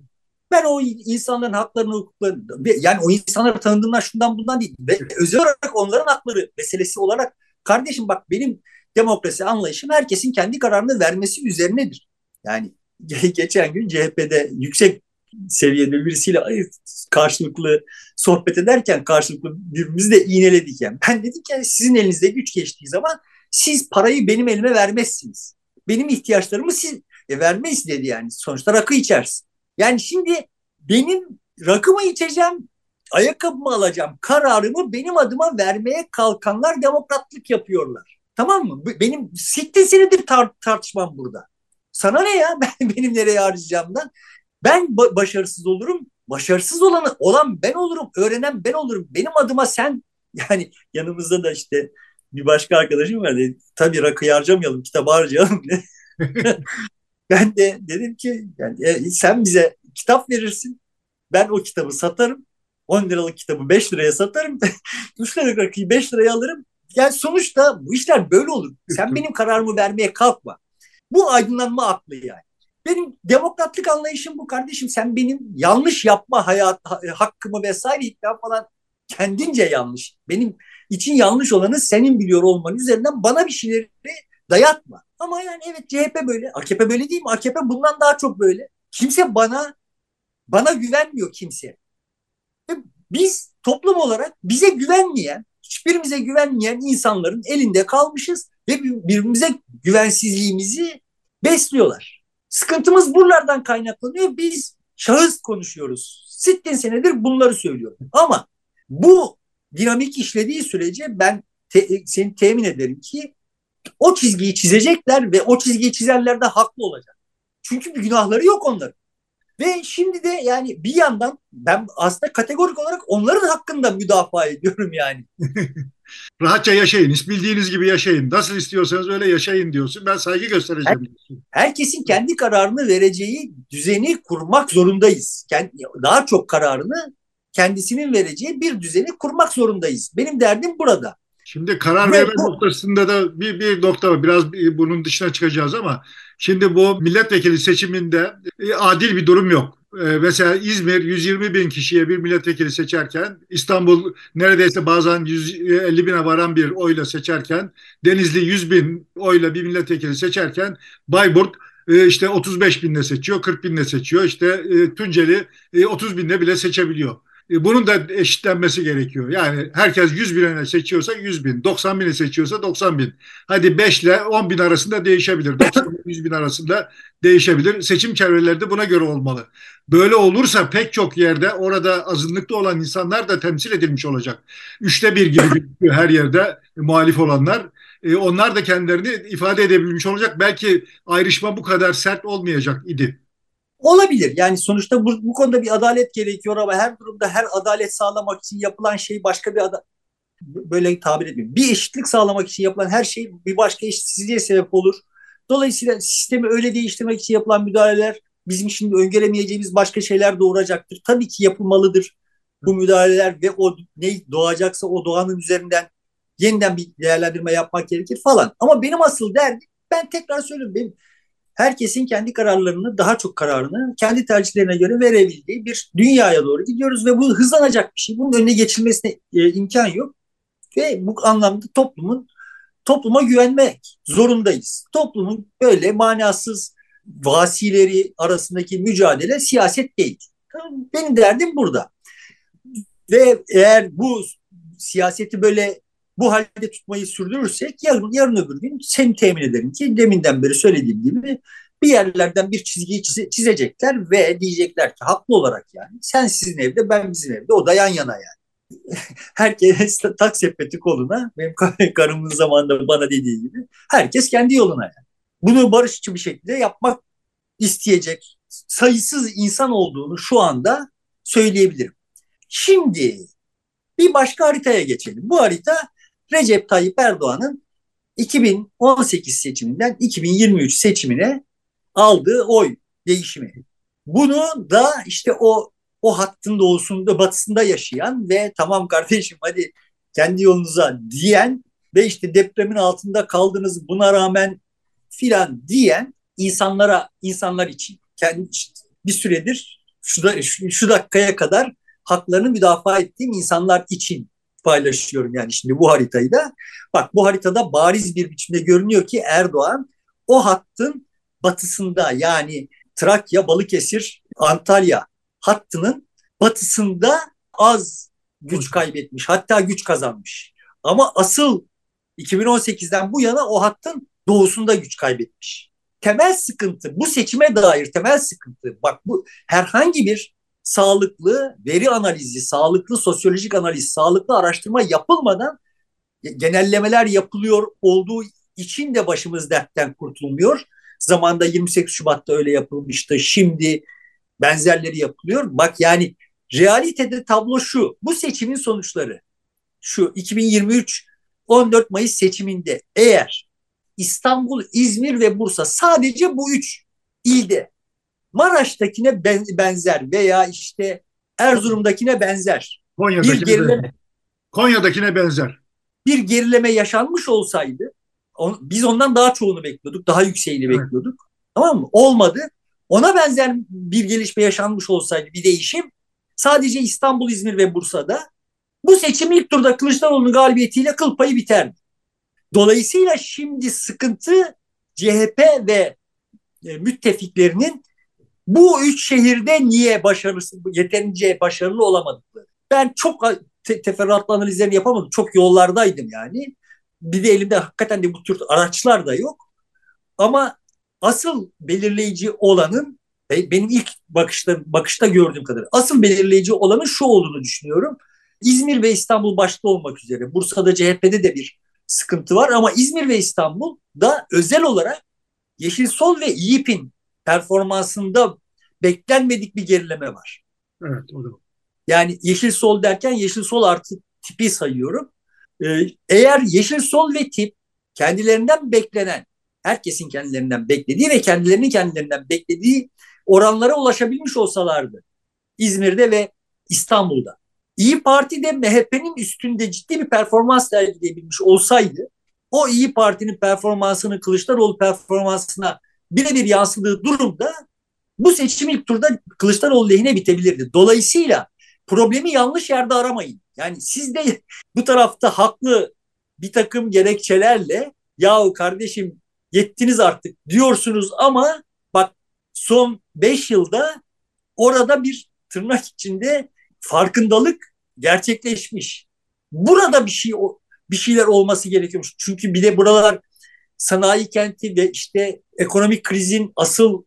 Speaker 2: Ben o insanların haklarını, hukuklarını, yani o insanları tanıdığımdan şundan bundan değil. Ve özel olarak onların hakları meselesi olarak kardeşim bak benim demokrasi anlayışım herkesin kendi kararını vermesi üzerinedir. Yani geçen gün CHP'de yüksek seviyede birisiyle karşılıklı sohbet ederken karşılıklı birbirimizi de iğneledik yani. Ben dedim ki sizin elinizde güç geçtiği zaman siz parayı benim elime vermezsiniz. Benim ihtiyaçlarımı siz e, vermeyiz dedi yani. Sonuçta rakı içersin. Yani şimdi benim rakı mı içeceğim, ayakkabımı alacağım kararımı benim adıma vermeye kalkanlar demokratlık yapıyorlar. Tamam mı? Benim siktir senedir tar- tartışmam burada. Sana ne ya ben, benim nereye harcayacağımdan? Ben ba- başarısız olurum. Başarısız olanı olan ben olurum. Öğrenen ben olurum. Benim adıma sen yani yanımızda da işte bir başka arkadaşım var dedi. Tabii rakıyı harcamayalım, kitabı harcayalım. ben de dedim ki yani, e, sen bize kitap verirsin. Ben o kitabı satarım. 10 liralık kitabı 5 liraya satarım. 3 liralık rakıyı 5 liraya alırım. Yani sonuçta bu işler böyle olur. Sen benim kararımı vermeye kalkma. Bu aydınlanma aklı yani. Benim demokratlık anlayışım bu kardeşim. Sen benim yanlış yapma hayat hakkımı vesaire iddia falan kendince yanlış. Benim için yanlış olanı senin biliyor olman üzerinden bana bir şeyleri dayatma. Ama yani evet CHP böyle. AKP böyle değil mi? AKP bundan daha çok böyle. Kimse bana bana güvenmiyor kimse. Biz toplum olarak bize güvenmeyen, hiçbirimize güvenmeyen insanların elinde kalmışız ve birbirimize güvensizliğimizi besliyorlar. Sıkıntımız buralardan kaynaklanıyor. Biz şahıs konuşuyoruz. Sittin senedir bunları söylüyorum. Ama bu dinamik işlediği sürece ben te, seni temin ederim ki o çizgiyi çizecekler ve o çizgiyi çizenler de haklı olacak. Çünkü bir günahları yok onların. Ve şimdi de yani bir yandan ben aslında kategorik olarak onların hakkında müdafaa ediyorum yani.
Speaker 1: Rahatça yaşayın, bildiğiniz gibi yaşayın. Nasıl istiyorsanız öyle yaşayın diyorsun. Ben saygı göstereceğim Her,
Speaker 2: diyorsun. Herkesin kendi kararını vereceği düzeni kurmak zorundayız. Daha çok kararını kendisinin vereceği bir düzeni kurmak zorundayız. Benim derdim burada.
Speaker 1: Şimdi karar verme noktasında da bir, bir nokta var. Biraz bunun dışına çıkacağız ama şimdi bu milletvekili seçiminde e, adil bir durum yok. E, mesela İzmir 120 bin kişiye bir milletvekili seçerken İstanbul neredeyse bazen 150 bine varan bir oyla seçerken Denizli 100 bin oyla bir milletvekili seçerken Bayburt e, işte 35 binle seçiyor, 40 binle seçiyor. İşte Tunceli 30 binle bile seçebiliyor. E, bunun da eşitlenmesi gerekiyor. Yani herkes 100 binine seçiyorsa 100 bin, 90 bini seçiyorsa 90 bin. Hadi 5 ile 10 bin arasında değişebilir. 90 bin, 100 bin arasında değişebilir. Seçim çevreleri de buna göre olmalı. Böyle olursa pek çok yerde orada azınlıkta olan insanlar da temsil edilmiş olacak. Üçte bir gibi her yerde muhalif olanlar. E, onlar da kendilerini ifade edebilmiş olacak. Belki ayrışma bu kadar sert olmayacak idi.
Speaker 2: Olabilir. Yani sonuçta bu, bu konuda bir adalet gerekiyor ama her durumda her adalet sağlamak için yapılan şey başka bir ada böyle tabir edeyim. Bir eşitlik sağlamak için yapılan her şey bir başka eşitsizliğe sebep olur. Dolayısıyla sistemi öyle değiştirmek için yapılan müdahaleler bizim şimdi öngöremeyeceğimiz başka şeyler doğuracaktır. Tabii ki yapılmalıdır bu müdahaleler ve o ne doğacaksa o doğanın üzerinden yeniden bir değerlendirme yapmak gerekir falan. Ama benim asıl derdim ben tekrar söylüyorum benim herkesin kendi kararlarını, daha çok kararını kendi tercihlerine göre verebildiği bir dünyaya doğru gidiyoruz ve bu hızlanacak bir şey. Bunun önüne geçilmesine e, imkan yok. Ve bu anlamda toplumun topluma güvenmek zorundayız. Toplumun böyle manasız vasileri arasındaki mücadele siyaset değil. Benim derdim burada. Ve eğer bu siyaseti böyle bu halde tutmayı sürdürürsek yarın, yarın öbür gün seni temin ederim ki deminden beri söylediğim gibi bir yerlerden bir çizgiyi çize, çizecekler ve diyecekler ki haklı olarak yani sen sizin evde ben bizim evde o da yan yana yani. herkes tak sepeti koluna benim karımın zamanında bana dediği gibi herkes kendi yoluna yani. Bunu barışçı bir şekilde yapmak isteyecek sayısız insan olduğunu şu anda söyleyebilirim. Şimdi bir başka haritaya geçelim. Bu harita Recep Tayyip Erdoğan'ın 2018 seçiminden 2023 seçimine aldığı oy değişimi. Bunu da işte o o hattın doğusunda batısında yaşayan ve tamam kardeşim hadi kendi yolunuza diyen ve işte depremin altında kaldınız buna rağmen filan diyen insanlara insanlar için kendi bir süredir şu, da, şu, şu dakikaya kadar haklarını müdafaa ettiğim insanlar için paylaşıyorum yani şimdi bu haritayı da. Bak bu haritada bariz bir biçimde görünüyor ki Erdoğan o hattın batısında yani Trakya, Balıkesir, Antalya hattının batısında az güç kaybetmiş. Hatta güç kazanmış. Ama asıl 2018'den bu yana o hattın doğusunda güç kaybetmiş. Temel sıkıntı, bu seçime dair temel sıkıntı, bak bu herhangi bir sağlıklı veri analizi, sağlıklı sosyolojik analiz, sağlıklı araştırma yapılmadan genellemeler yapılıyor olduğu için de başımız dertten kurtulmuyor. Zamanda 28 Şubat'ta öyle yapılmıştı. Şimdi benzerleri yapılıyor. Bak yani realitede tablo şu. Bu seçimin sonuçları şu 2023 14 Mayıs seçiminde eğer İstanbul, İzmir ve Bursa sadece bu üç ilde Maraş'takine benzer veya işte Erzurum'dakine benzer.
Speaker 1: Konya'dakine bir gerileme, benzer. Konya'dakine benzer.
Speaker 2: Bir gerileme yaşanmış olsaydı on, biz ondan daha çoğunu bekliyorduk. Daha yükseğini evet. bekliyorduk. Tamam mı? Olmadı. Ona benzer bir gelişme yaşanmış olsaydı bir değişim sadece İstanbul, İzmir ve Bursa'da bu seçim ilk turda Kılıçdaroğlu'nun galibiyetiyle kıl payı biterdi. Dolayısıyla şimdi sıkıntı CHP ve e, müttefiklerinin bu üç şehirde niye başarısı, yeterince başarılı olamadıkları. Ben çok te teferruatlı analizlerini yapamadım. Çok yollardaydım yani. Bir de elimde hakikaten de bu tür araçlar da yok. Ama asıl belirleyici olanın benim ilk bakışta bakışta gördüğüm kadar asıl belirleyici olanın şu olduğunu düşünüyorum. İzmir ve İstanbul başta olmak üzere Bursa'da CHP'de de bir sıkıntı var ama İzmir ve İstanbul da özel olarak Yeşil Sol ve İYİP'in performansında beklenmedik bir gerileme var.
Speaker 1: Evet o da.
Speaker 2: Yani Yeşil Sol derken Yeşil Sol artı tipi sayıyorum. Ee, eğer Yeşil Sol ve tip kendilerinden beklenen, herkesin kendilerinden beklediği ve kendilerinin kendilerinden beklediği oranlara ulaşabilmiş olsalardı İzmir'de ve İstanbul'da. İyi Parti de MHP'nin üstünde ciddi bir performans sergileyebilmiş olsaydı o İyi Parti'nin performansını Kılıçdaroğlu performansına birebir yansıdığı durumda bu seçim ilk turda Kılıçdaroğlu lehine bitebilirdi. Dolayısıyla problemi yanlış yerde aramayın. Yani siz de bu tarafta haklı bir takım gerekçelerle yahu kardeşim yettiniz artık diyorsunuz ama bak son beş yılda orada bir tırnak içinde farkındalık gerçekleşmiş. Burada bir şey bir şeyler olması gerekiyormuş. Çünkü bir de buralar sanayi kenti ve işte ekonomik krizin asıl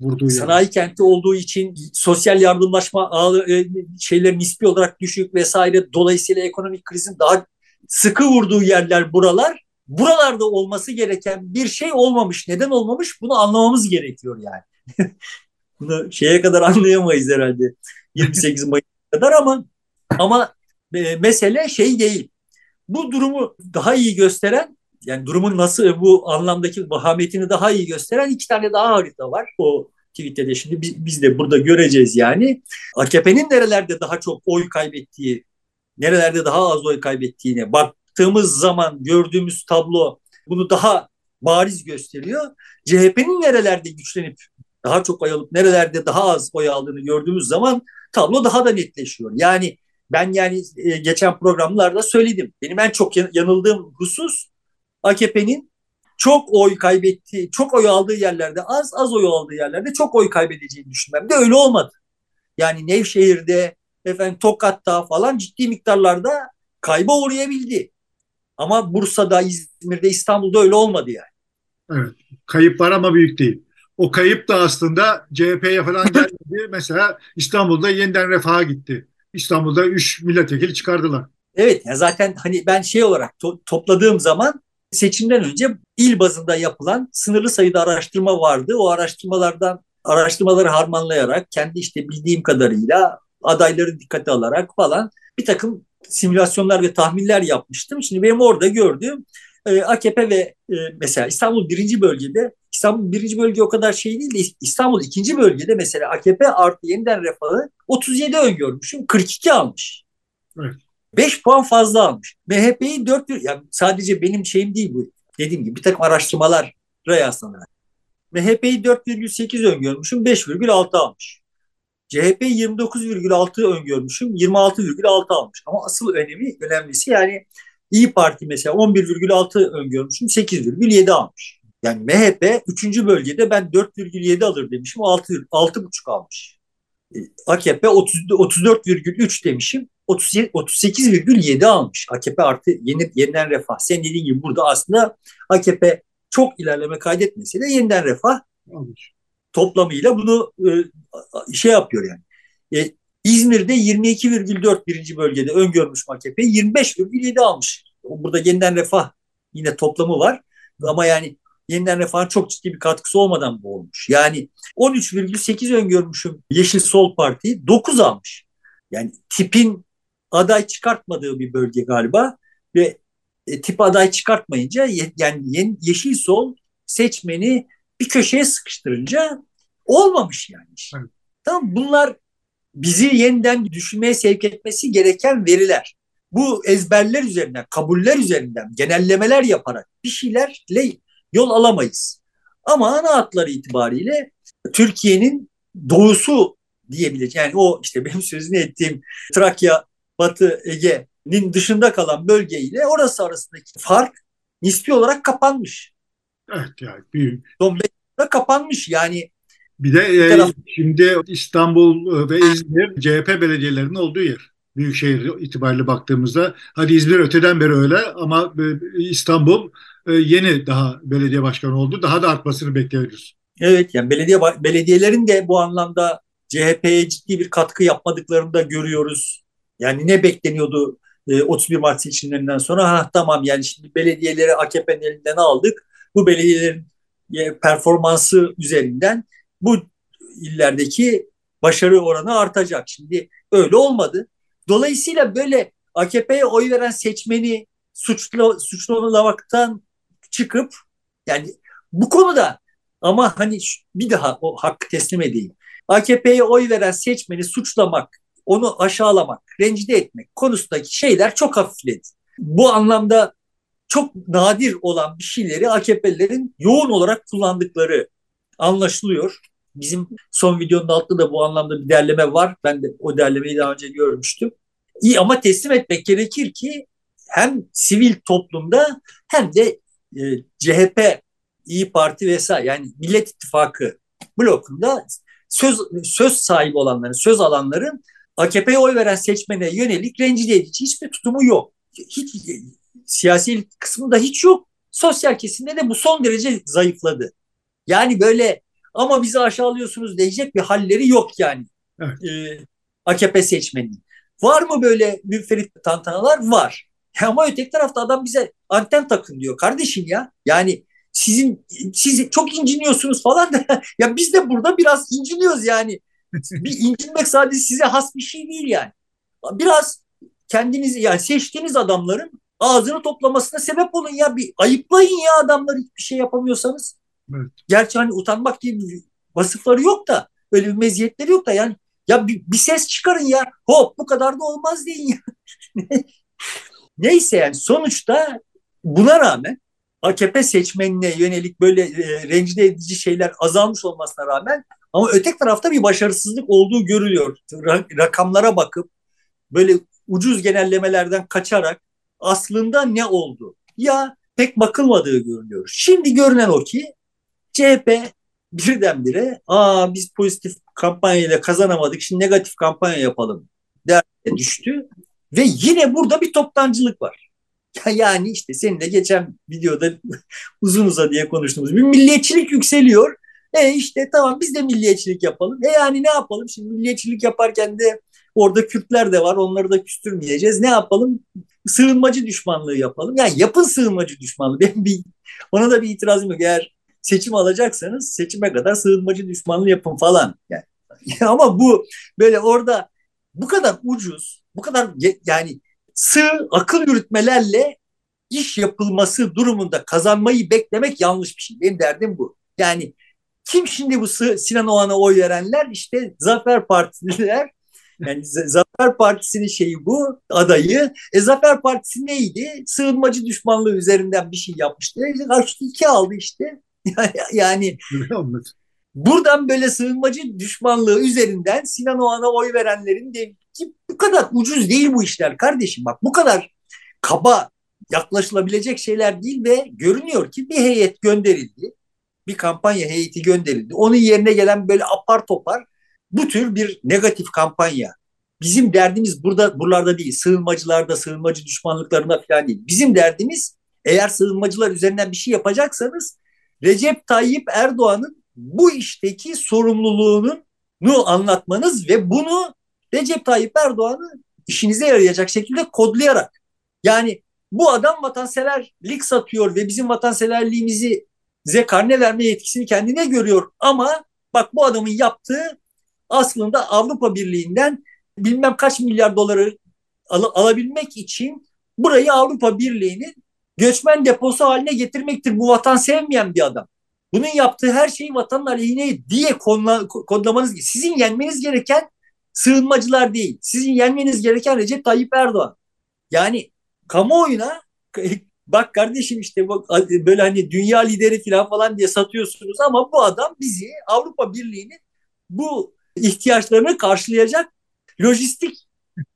Speaker 2: Vurduğu sanayi yani. kenti olduğu için sosyal yardımlaşma e, şeyler nispi olarak düşük vesaire. Dolayısıyla ekonomik krizin daha sıkı vurduğu yerler buralar. Buralarda olması gereken bir şey olmamış. Neden olmamış? Bunu anlamamız gerekiyor yani. Bunu şeye kadar anlayamayız herhalde. 28 Mayıs kadar ama ama e, mesele şey değil. Bu durumu daha iyi gösteren yani durumun nasıl bu anlamdaki vahametini daha iyi gösteren iki tane daha harita var. O Twitter'de şimdi biz, biz de burada göreceğiz yani. AKP'nin nerelerde daha çok oy kaybettiği, nerelerde daha az oy kaybettiğine baktığımız zaman gördüğümüz tablo bunu daha bariz gösteriyor. CHP'nin nerelerde güçlenip daha çok oy alıp nerelerde daha az oy aldığını gördüğümüz zaman tablo daha da netleşiyor. Yani ben yani e, geçen programlarda söyledim. Benim en çok yanıldığım husus AKP'nin çok oy kaybettiği, çok oy aldığı yerlerde az, az oy aldığı yerlerde çok oy kaybedeceğini düşünmem de öyle olmadı. Yani Nevşehir'de, efendim Tokat'ta falan ciddi miktarlarda kayba uğrayabildi. Ama Bursa'da, İzmir'de, İstanbul'da öyle olmadı yani.
Speaker 1: Evet. Kayıp var ama büyük değil. o kayıp da aslında CHP'ye falan gelmedi. Mesela İstanbul'da yeniden refaha gitti. İstanbul'da 3 milletvekili çıkardılar.
Speaker 2: Evet ya zaten hani ben şey olarak to- topladığım zaman seçimden önce il bazında yapılan sınırlı sayıda araştırma vardı. O araştırmalardan araştırmaları harmanlayarak kendi işte bildiğim kadarıyla adayları dikkate alarak falan bir takım simülasyonlar ve tahminler yapmıştım. Şimdi benim orada gördüğüm e, AKP ve e, mesela İstanbul birinci bölgede İstanbul birinci bölge o kadar şey değil de İstanbul ikinci bölgede mesela AKP artı yeniden refahı 37 öngörmüşüm 42 almış. Evet. 5 puan fazla almış. MHP'yi 4 yani sadece benim şeyim değil bu. Dediğim gibi bir takım araştırmalar yaslanarak. MHP'yi 4,8 öngörmüşüm 5,6 almış. CHP 29,6 öngörmüşüm 26,6 almış. Ama asıl önemi önemlisi yani İyi Parti mesela 11,6 öngörmüşüm 8,7 almış. Yani MHP 3. bölgede ben 4,7 alır demişim 6 6,5 almış. AKP 34,3 demişim 38,7 almış. AKP artı yeni, yeniden refah. Sen dediğin gibi burada aslında AKP çok ilerleme kaydetmese de yeniden refah almış. toplamıyla bunu e, şey yapıyor yani. E, İzmir'de 22,4 birinci bölgede öngörmüş AKP 25,7 almış. Burada yeniden refah yine toplamı var. Ama yani yeniden refahın çok ciddi bir katkısı olmadan bu olmuş. Yani 13,8 öngörmüşüm Yeşil Sol Parti 9 almış. Yani tipin aday çıkartmadığı bir bölge galiba ve e, tip aday çıkartmayınca yani Yeşil Sol seçmeni bir köşeye sıkıştırınca olmamış yani. Evet. Tamam bunlar bizi yeniden düşünmeye sevk etmesi gereken veriler. Bu ezberler üzerinden, kabuller üzerinden, genellemeler yaparak bir şeylerle yol alamayız. Ama ana hatları itibariyle Türkiye'nin doğusu diyebilecek. Yani o işte benim sözünü ettiğim Trakya, Batı Ege'nin dışında kalan bölgeyle orası arasındaki fark nispi olarak kapanmış.
Speaker 1: Evet yani büyük.
Speaker 2: Son kapanmış yani.
Speaker 1: Bir de e, taraf... şimdi İstanbul ve İzmir CHP belediyelerinin olduğu yer. Büyükşehir itibariyle baktığımızda hadi İzmir öteden beri öyle ama e, İstanbul e, yeni daha belediye başkanı oldu. Daha da artmasını bekliyoruz.
Speaker 2: Evet yani belediye belediyelerin de bu anlamda CHP'ye ciddi bir katkı yapmadıklarını da görüyoruz. Yani ne bekleniyordu 31 Mart seçimlerinden sonra? Ha tamam yani şimdi belediyeleri AKP'nin elinden aldık. Bu belediyelerin performansı üzerinden bu illerdeki başarı oranı artacak. Şimdi öyle olmadı. Dolayısıyla böyle AKP'ye oy veren seçmeni suçlu, suçlamamaktan çıkıp yani bu konuda ama hani bir daha o hakkı teslim edeyim. AKP'ye oy veren seçmeni suçlamak, onu aşağılamak, rencide etmek konusundaki şeyler çok hafifledi. Bu anlamda çok nadir olan bir şeyleri AKP'lilerin yoğun olarak kullandıkları anlaşılıyor. Bizim son videonun altında da bu anlamda bir derleme var. Ben de o derlemeyi daha önce görmüştüm. İyi ama teslim etmek gerekir ki hem sivil toplumda hem de e, CHP, İyi Parti vesaire yani Millet İttifakı blokunda söz söz sahibi olanların, söz alanların AKP'ye oy veren seçmene yönelik rencide edici hiçbir tutumu yok. Hiç siyasi kısmında hiç yok. Sosyal kesimde de bu son derece zayıfladı. Yani böyle ama bizi aşağılıyorsunuz diyecek bir halleri yok yani. Evet. Ee, AKP seçmeni. Var mı böyle müferit tantanalar? Var. Ama öteki tarafta adam bize anten takın diyor. Kardeşim ya yani sizin siz çok inciniyorsunuz falan da ya biz de burada biraz inciniyoruz yani. Bir incinmek sadece size has bir şey değil yani. Biraz kendinizi yani seçtiğiniz adamların ağzını toplamasına sebep olun ya bir ayıplayın ya adamları hiçbir şey yapamıyorsanız. Evet. Gerçi hani utanmak gibi bir vasıfları yok da öyle bir meziyetleri yok da yani ya bir, bir ses çıkarın ya hop bu kadar da olmaz deyin ya. Neyse yani sonuçta buna rağmen AKP seçmenine yönelik böyle e, rencide edici şeyler azalmış olmasına rağmen ama ötek tarafta bir başarısızlık olduğu görülüyor. Rakamlara bakıp böyle ucuz genellemelerden kaçarak aslında ne oldu? Ya pek bakılmadığı görülüyor. Şimdi görünen o ki CHP birdenbire aa biz pozitif kampanyayla kazanamadık şimdi negatif kampanya yapalım derdine düştü ve yine burada bir toptancılık var. Yani işte seninle geçen videoda uzun uza diye konuştuğumuz bir milliyetçilik yükseliyor E işte tamam biz de milliyetçilik yapalım. E yani ne yapalım? Şimdi milliyetçilik yaparken de orada Kürtler de var. Onları da küstürmeyeceğiz. Ne yapalım? Sığınmacı düşmanlığı yapalım. Yani yapın sığınmacı düşmanlığı. Benim bir, ona da bir itirazım yok. Eğer seçim alacaksanız seçime kadar sığınmacı düşmanlığı yapın falan. Yani, ama bu böyle orada bu kadar ucuz, bu kadar yani sığ akıl yürütmelerle iş yapılması durumunda kazanmayı beklemek yanlış bir şey. Benim derdim bu. Yani kim şimdi bu Sinan Oğan'a oy verenler? İşte Zafer Partililer. Yani Zafer Partisi'nin şeyi bu adayı. E Zafer Partisi neydi? Sığınmacı düşmanlığı üzerinden bir şey yapmıştı. Karşı iki aldı işte. yani buradan böyle sığınmacı düşmanlığı üzerinden Sinan Oğan'a oy verenlerin de ki bu kadar ucuz değil bu işler kardeşim. Bak bu kadar kaba yaklaşılabilecek şeyler değil ve görünüyor ki bir heyet gönderildi. Bir kampanya heyeti gönderildi. Onun yerine gelen böyle apar topar bu tür bir negatif kampanya. Bizim derdimiz burada buralarda değil. Sığınmacılarda, sığınmacı düşmanlıklarında falan değil. Bizim derdimiz eğer sığınmacılar üzerinden bir şey yapacaksanız Recep Tayyip Erdoğan'ın bu işteki sorumluluğunu anlatmanız ve bunu Recep Tayyip Erdoğan'ı işinize yarayacak şekilde kodlayarak yani bu adam vatanseverlik satıyor ve bizim vatanseverliğimizi bize karne verme yetkisini kendine görüyor ama bak bu adamın yaptığı aslında Avrupa Birliği'nden bilmem kaç milyar doları al alabilmek için burayı Avrupa Birliği'nin göçmen deposu haline getirmektir. Bu vatan sevmeyen bir adam. Bunun yaptığı her şeyi vatanın aleyhine diye kodla, kodlamanız sizin yenmeniz gereken sığınmacılar değil. Sizin yenmeniz gereken Recep Tayyip Erdoğan. Yani kamuoyuna bak kardeşim işte bak, böyle hani dünya lideri falan falan diye satıyorsunuz ama bu adam bizi Avrupa Birliği'nin bu ihtiyaçlarını karşılayacak lojistik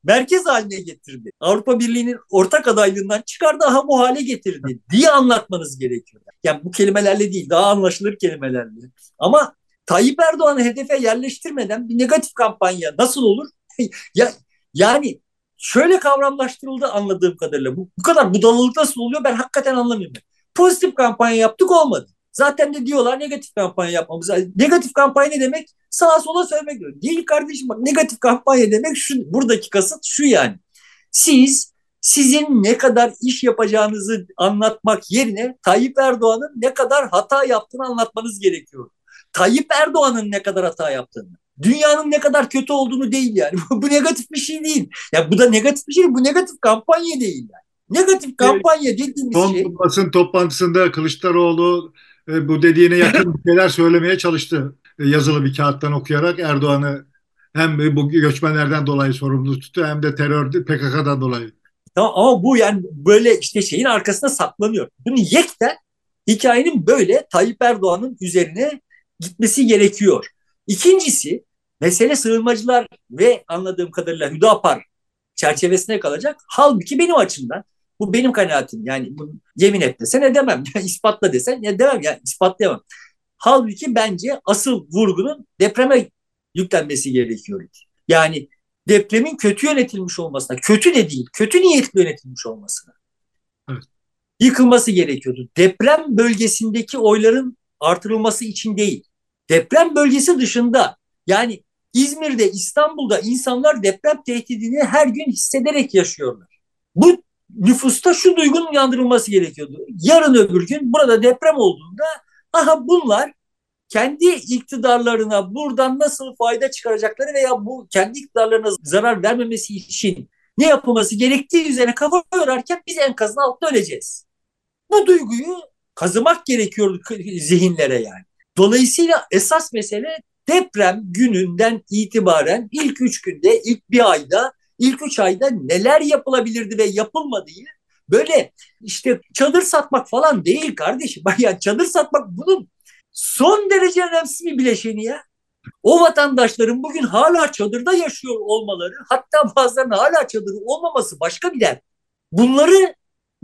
Speaker 2: merkez haline getirdi. Avrupa Birliği'nin ortak adaylığından çıkardı daha bu hale getirdi diye anlatmanız gerekiyor. Yani bu kelimelerle değil daha anlaşılır kelimelerle. Ama Tayyip Erdoğan'ı hedefe yerleştirmeden bir negatif kampanya nasıl olur? ya yani şöyle kavramlaştırıldı anladığım kadarıyla. Bu, bu kadar budalalık nasıl oluyor ben hakikaten anlamıyorum. Pozitif kampanya yaptık olmadı. Zaten de diyorlar negatif kampanya yapmamız. Negatif kampanya ne demek? Sağa sola söylemek diyor. Değil kardeşim bak negatif kampanya demek şu buradaki kasıt şu yani. Siz sizin ne kadar iş yapacağınızı anlatmak yerine Tayyip Erdoğan'ın ne kadar hata yaptığını anlatmanız gerekiyor. Tayyip Erdoğan'ın ne kadar hata yaptığını. Dünyanın ne kadar kötü olduğunu değil yani. bu negatif bir şey değil. Ya yani bu da negatif bir şey. Bu negatif kampanya değil yani. Negatif kampanya dediğimiz
Speaker 1: Son
Speaker 2: şey.
Speaker 1: Basın toplantısında Kılıçdaroğlu e, bu dediğine yakın şeyler söylemeye çalıştı. E, yazılı bir kağıttan okuyarak Erdoğan'ı hem bu göçmenlerden dolayı sorumlu tuttu hem de terör PKK'dan dolayı.
Speaker 2: Tamam ama bu yani böyle işte şeyin arkasında saklanıyor. Bunu yekten hikayenin böyle Tayyip Erdoğan'ın üzerine gitmesi gerekiyor. İkincisi mesele sığınmacılar ve anladığım kadarıyla Hüdapar çerçevesine kalacak. Halbuki benim açımdan bu benim kanaatim. Yani bunu yemin et desen edemem. Yani ispatla desen edemem. Yani ispatlayamam. Halbuki bence asıl vurgunun depreme yüklenmesi gerekiyor. Yani depremin kötü yönetilmiş olmasına, kötü de değil, kötü niyetli yönetilmiş olmasına. Evet. Yıkılması gerekiyordu. Deprem bölgesindeki oyların artırılması için değil. Deprem bölgesi dışında yani İzmir'de, İstanbul'da insanlar deprem tehdidini her gün hissederek yaşıyorlar. Bu nüfusta şu duygunun uyandırılması gerekiyordu. Yarın öbür gün burada deprem olduğunda aha bunlar kendi iktidarlarına buradan nasıl fayda çıkaracakları veya bu kendi iktidarlarına zarar vermemesi için ne yapılması gerektiği üzerine kafa yorarken biz enkazın altında öleceğiz. Bu duyguyu kazımak gerekiyordu zihinlere yani. Dolayısıyla esas mesele deprem gününden itibaren ilk üç günde, ilk bir ayda, ilk üç ayda neler yapılabilirdi ve yapılmadığı böyle işte çadır satmak falan değil kardeşim. Yani çadır satmak bunun son derece önemsiz bir bileşeni ya. O vatandaşların bugün hala çadırda yaşıyor olmaları, hatta bazılarının hala çadırı olmaması başka bir dert. Bunları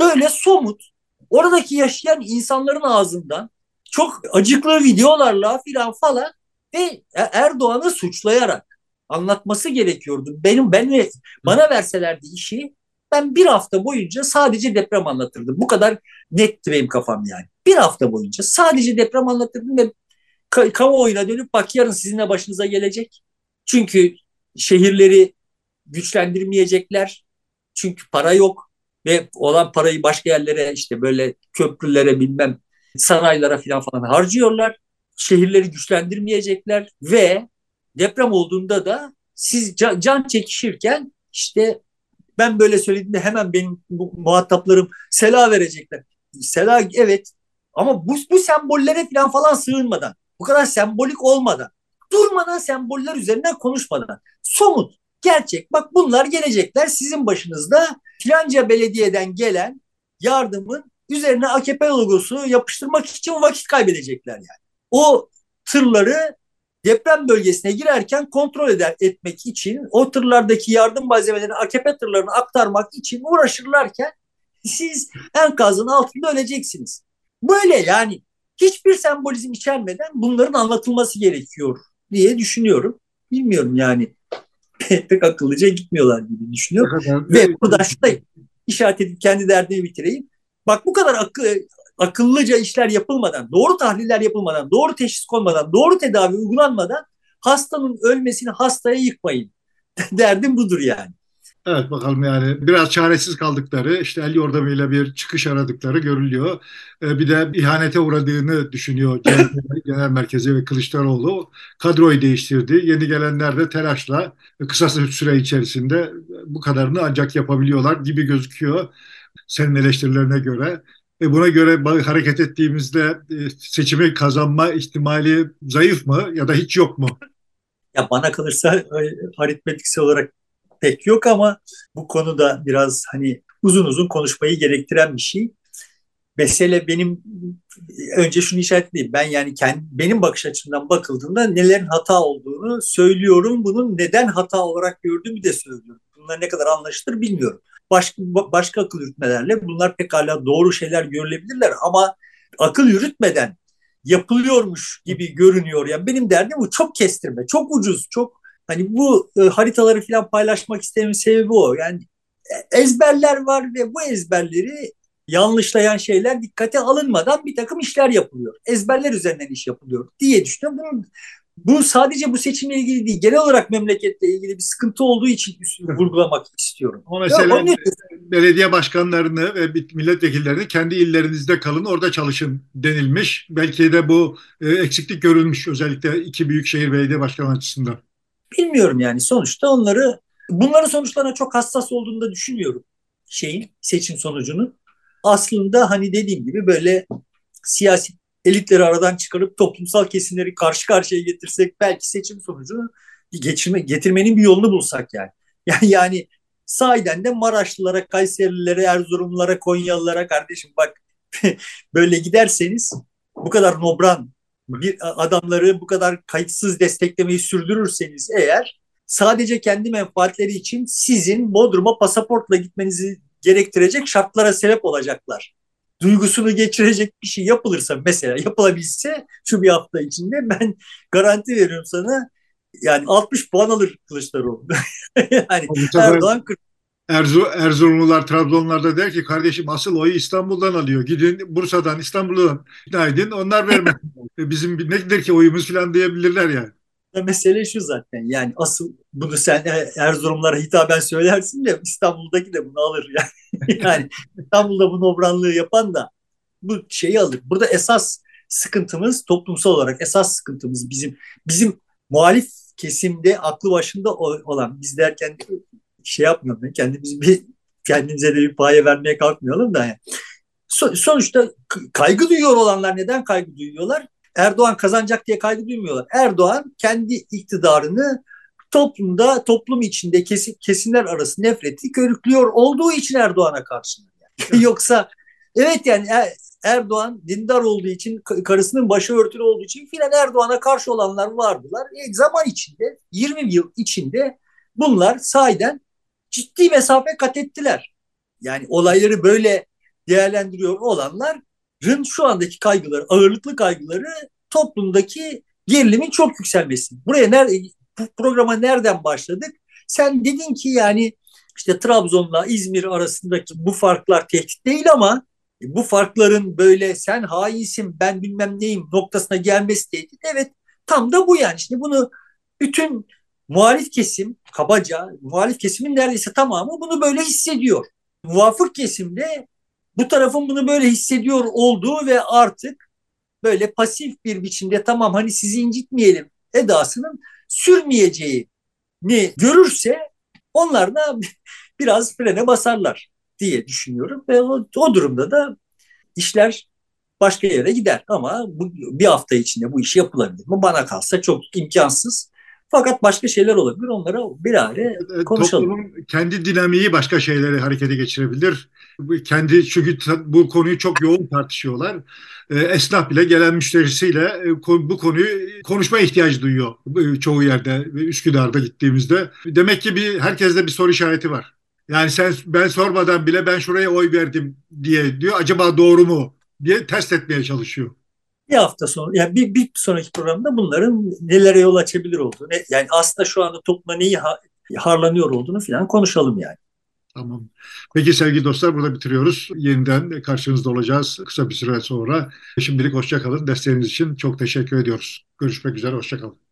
Speaker 2: böyle somut, oradaki yaşayan insanların ağzından çok acıklı videolarla filan falan ve Erdoğan'ı suçlayarak anlatması gerekiyordu. Benim ben bana verselerdi işi ben bir hafta boyunca sadece deprem anlatırdım. Bu kadar netti benim kafam yani. Bir hafta boyunca sadece deprem anlatırdım ve ka- kamuoyuna dönüp bak yarın sizinle başınıza gelecek. Çünkü şehirleri güçlendirmeyecekler. Çünkü para yok ve olan parayı başka yerlere işte böyle köprülere bilmem saraylara falan falan harcıyorlar. Şehirleri güçlendirmeyecekler ve deprem olduğunda da siz can, çekişirken işte ben böyle söylediğimde hemen benim muhataplarım sela verecekler. Sela evet ama bu, bu sembollere falan falan sığınmadan bu kadar sembolik olmadan durmadan semboller üzerinden konuşmadan somut gerçek bak bunlar gelecekler sizin başınızda filanca belediyeden gelen yardımın üzerine AKP logosu yapıştırmak için vakit kaybedecekler yani. O tırları deprem bölgesine girerken kontrol eder etmek için o tırlardaki yardım malzemelerini AKP tırlarına aktarmak için uğraşırlarken siz enkazın altında öleceksiniz. Böyle yani hiçbir sembolizm içermeden bunların anlatılması gerekiyor diye düşünüyorum. Bilmiyorum yani pek akıllıca gitmiyorlar gibi düşünüyorum. Ve buradan şurada işaret edip kendi derdimi bitireyim. Bak bu kadar akıl, akıllıca işler yapılmadan, doğru tahliller yapılmadan, doğru teşhis konmadan, doğru tedavi uygulanmadan hastanın ölmesini hastaya yıkmayın. Derdim budur yani.
Speaker 1: Evet bakalım yani biraz çaresiz kaldıkları işte el yordamıyla bir çıkış aradıkları görülüyor. Ee, bir de ihanete uğradığını düşünüyor Genel Merkezi ve Kılıçdaroğlu. Kadroyu değiştirdi. Yeni gelenler de telaşla kısa süre içerisinde bu kadarını ancak yapabiliyorlar gibi gözüküyor senin eleştirilerine göre. E buna göre hareket ettiğimizde e, seçimi kazanma ihtimali zayıf mı ya da hiç yok mu?
Speaker 2: Ya bana kalırsa e, aritmetiksel olarak pek yok ama bu konuda biraz hani uzun uzun konuşmayı gerektiren bir şey. Mesele benim önce şunu işaretleyeyim. Ben yani kendi, benim bakış açımdan bakıldığında nelerin hata olduğunu söylüyorum. Bunun neden hata olarak gördüğümü de söylüyorum. Bunlar ne kadar anlaşılır bilmiyorum. Başka, başka akıl yürütmelerle bunlar pekala doğru şeyler görülebilirler ama akıl yürütmeden yapılıyormuş gibi görünüyor. Yani benim derdim bu çok kestirme, çok ucuz, çok Hani bu e, haritaları falan paylaşmak istememin sebebi o. Yani ezberler var ve bu ezberleri yanlışlayan şeyler dikkate alınmadan bir takım işler yapılıyor. Ezberler üzerinden iş yapılıyor diye düşünüyorum. Bunun, bu sadece bu seçimle ilgili değil, genel olarak memleketle ilgili bir sıkıntı olduğu için vurgulamak istiyorum.
Speaker 1: O mesela ya, belediye başkanlarını ve milletvekillerini kendi illerinizde kalın, orada çalışın denilmiş. Belki de bu e, eksiklik görülmüş özellikle iki büyükşehir belediye başkanı açısından.
Speaker 2: Bilmiyorum yani sonuçta onları bunların sonuçlarına çok hassas olduğunu da düşünüyorum şeyin seçim sonucunun. Aslında hani dediğim gibi böyle siyasi elitleri aradan çıkarıp toplumsal kesimleri karşı karşıya getirsek belki seçim sonucunu geçirme, getirmenin bir yolunu bulsak yani. Yani, yani sahiden de Maraşlılara, Kayserililere, Erzurumlulara, Konyalılara kardeşim bak böyle giderseniz bu kadar nobran bir adamları bu kadar kayıtsız desteklemeyi sürdürürseniz eğer sadece kendi menfaatleri için sizin Bodrum'a pasaportla gitmenizi gerektirecek şartlara sebep olacaklar. Duygusunu geçirecek bir şey yapılırsa mesela yapılabilse şu bir hafta içinde ben garanti veriyorum sana yani 60 puan alır Kılıçdaroğlu. yani Erdoğan 40
Speaker 1: Erzu, Erzurumlular, Trabzonlar der ki kardeşim asıl oyu İstanbul'dan alıyor. Gidin Bursa'dan, İstanbul'dan ikna edin. Onlar vermez. Bizim nedir ki oyumuz falan diyebilirler yani.
Speaker 2: Mesele şu zaten yani asıl bunu sen e, Erzurumlara hitaben söylersin de İstanbul'daki de bunu alır yani. yani İstanbul'da bu nobranlığı yapan da bu şeyi alır. Burada esas sıkıntımız toplumsal olarak esas sıkıntımız bizim bizim muhalif kesimde aklı başında olan biz derken şey yapmayalım. Kendimizi bir kendimize de bir paye vermeye kalkmayalım da. Yani. So, sonuçta kaygı duyuyor olanlar neden kaygı duyuyorlar? Erdoğan kazanacak diye kaygı duymuyorlar. Erdoğan kendi iktidarını toplumda, toplum içinde kesim, kesimler arası nefreti körüklüyor olduğu için Erdoğan'a karşı. Yani. Yoksa evet yani er, Erdoğan dindar olduğu için, karısının başı örtülü olduğu için filan Erdoğan'a karşı olanlar vardılar. E, zaman içinde, 20 yıl içinde bunlar sahiden ciddi mesafe kat ettiler. Yani olayları böyle değerlendiriyor olanların şu andaki kaygıları, ağırlıklı kaygıları toplumdaki gerilimin çok yükselmesi. Buraya nerede, bu programa nereden başladık? Sen dedin ki yani işte Trabzon'la İzmir arasındaki bu farklar tehdit değil ama bu farkların böyle sen hainsin ben bilmem neyim noktasına gelmesi tehdit. Evet tam da bu yani. Şimdi bunu bütün muhalif kesim kabaca muhalif kesimin neredeyse tamamı bunu böyle hissediyor. Muvafık kesimde bu tarafın bunu böyle hissediyor olduğu ve artık böyle pasif bir biçimde tamam hani sizi incitmeyelim edasının sürmeyeceğini görürse onlar da biraz frene basarlar diye düşünüyorum ve o, o durumda da işler başka yere gider ama bu, bir hafta içinde bu iş yapılabilir mi? Bana kalsa çok imkansız. Fakat başka şeyler olabilir. Onlara bir ara konuşalım.
Speaker 1: Toplumun kendi dinamiği başka şeyleri harekete geçirebilir. Kendi çünkü bu konuyu çok yoğun tartışıyorlar. Esnaf bile gelen müşterisiyle bu konuyu konuşma ihtiyacı duyuyor çoğu yerde. Üsküdar'da gittiğimizde. Demek ki bir herkeste bir soru işareti var. Yani sen ben sormadan bile ben şuraya oy verdim diye diyor. Acaba doğru mu diye test etmeye çalışıyor
Speaker 2: bir hafta sonra yani bir, bir sonraki programda bunların nelere yol açabilir olduğunu yani aslında şu anda topluma neyi harlanıyor olduğunu falan konuşalım yani.
Speaker 1: Tamam. Peki sevgili dostlar burada bitiriyoruz. Yeniden karşınızda olacağız kısa bir süre sonra. Şimdilik hoşçakalın. Desteğiniz için çok teşekkür ediyoruz. Görüşmek üzere. Hoşçakalın.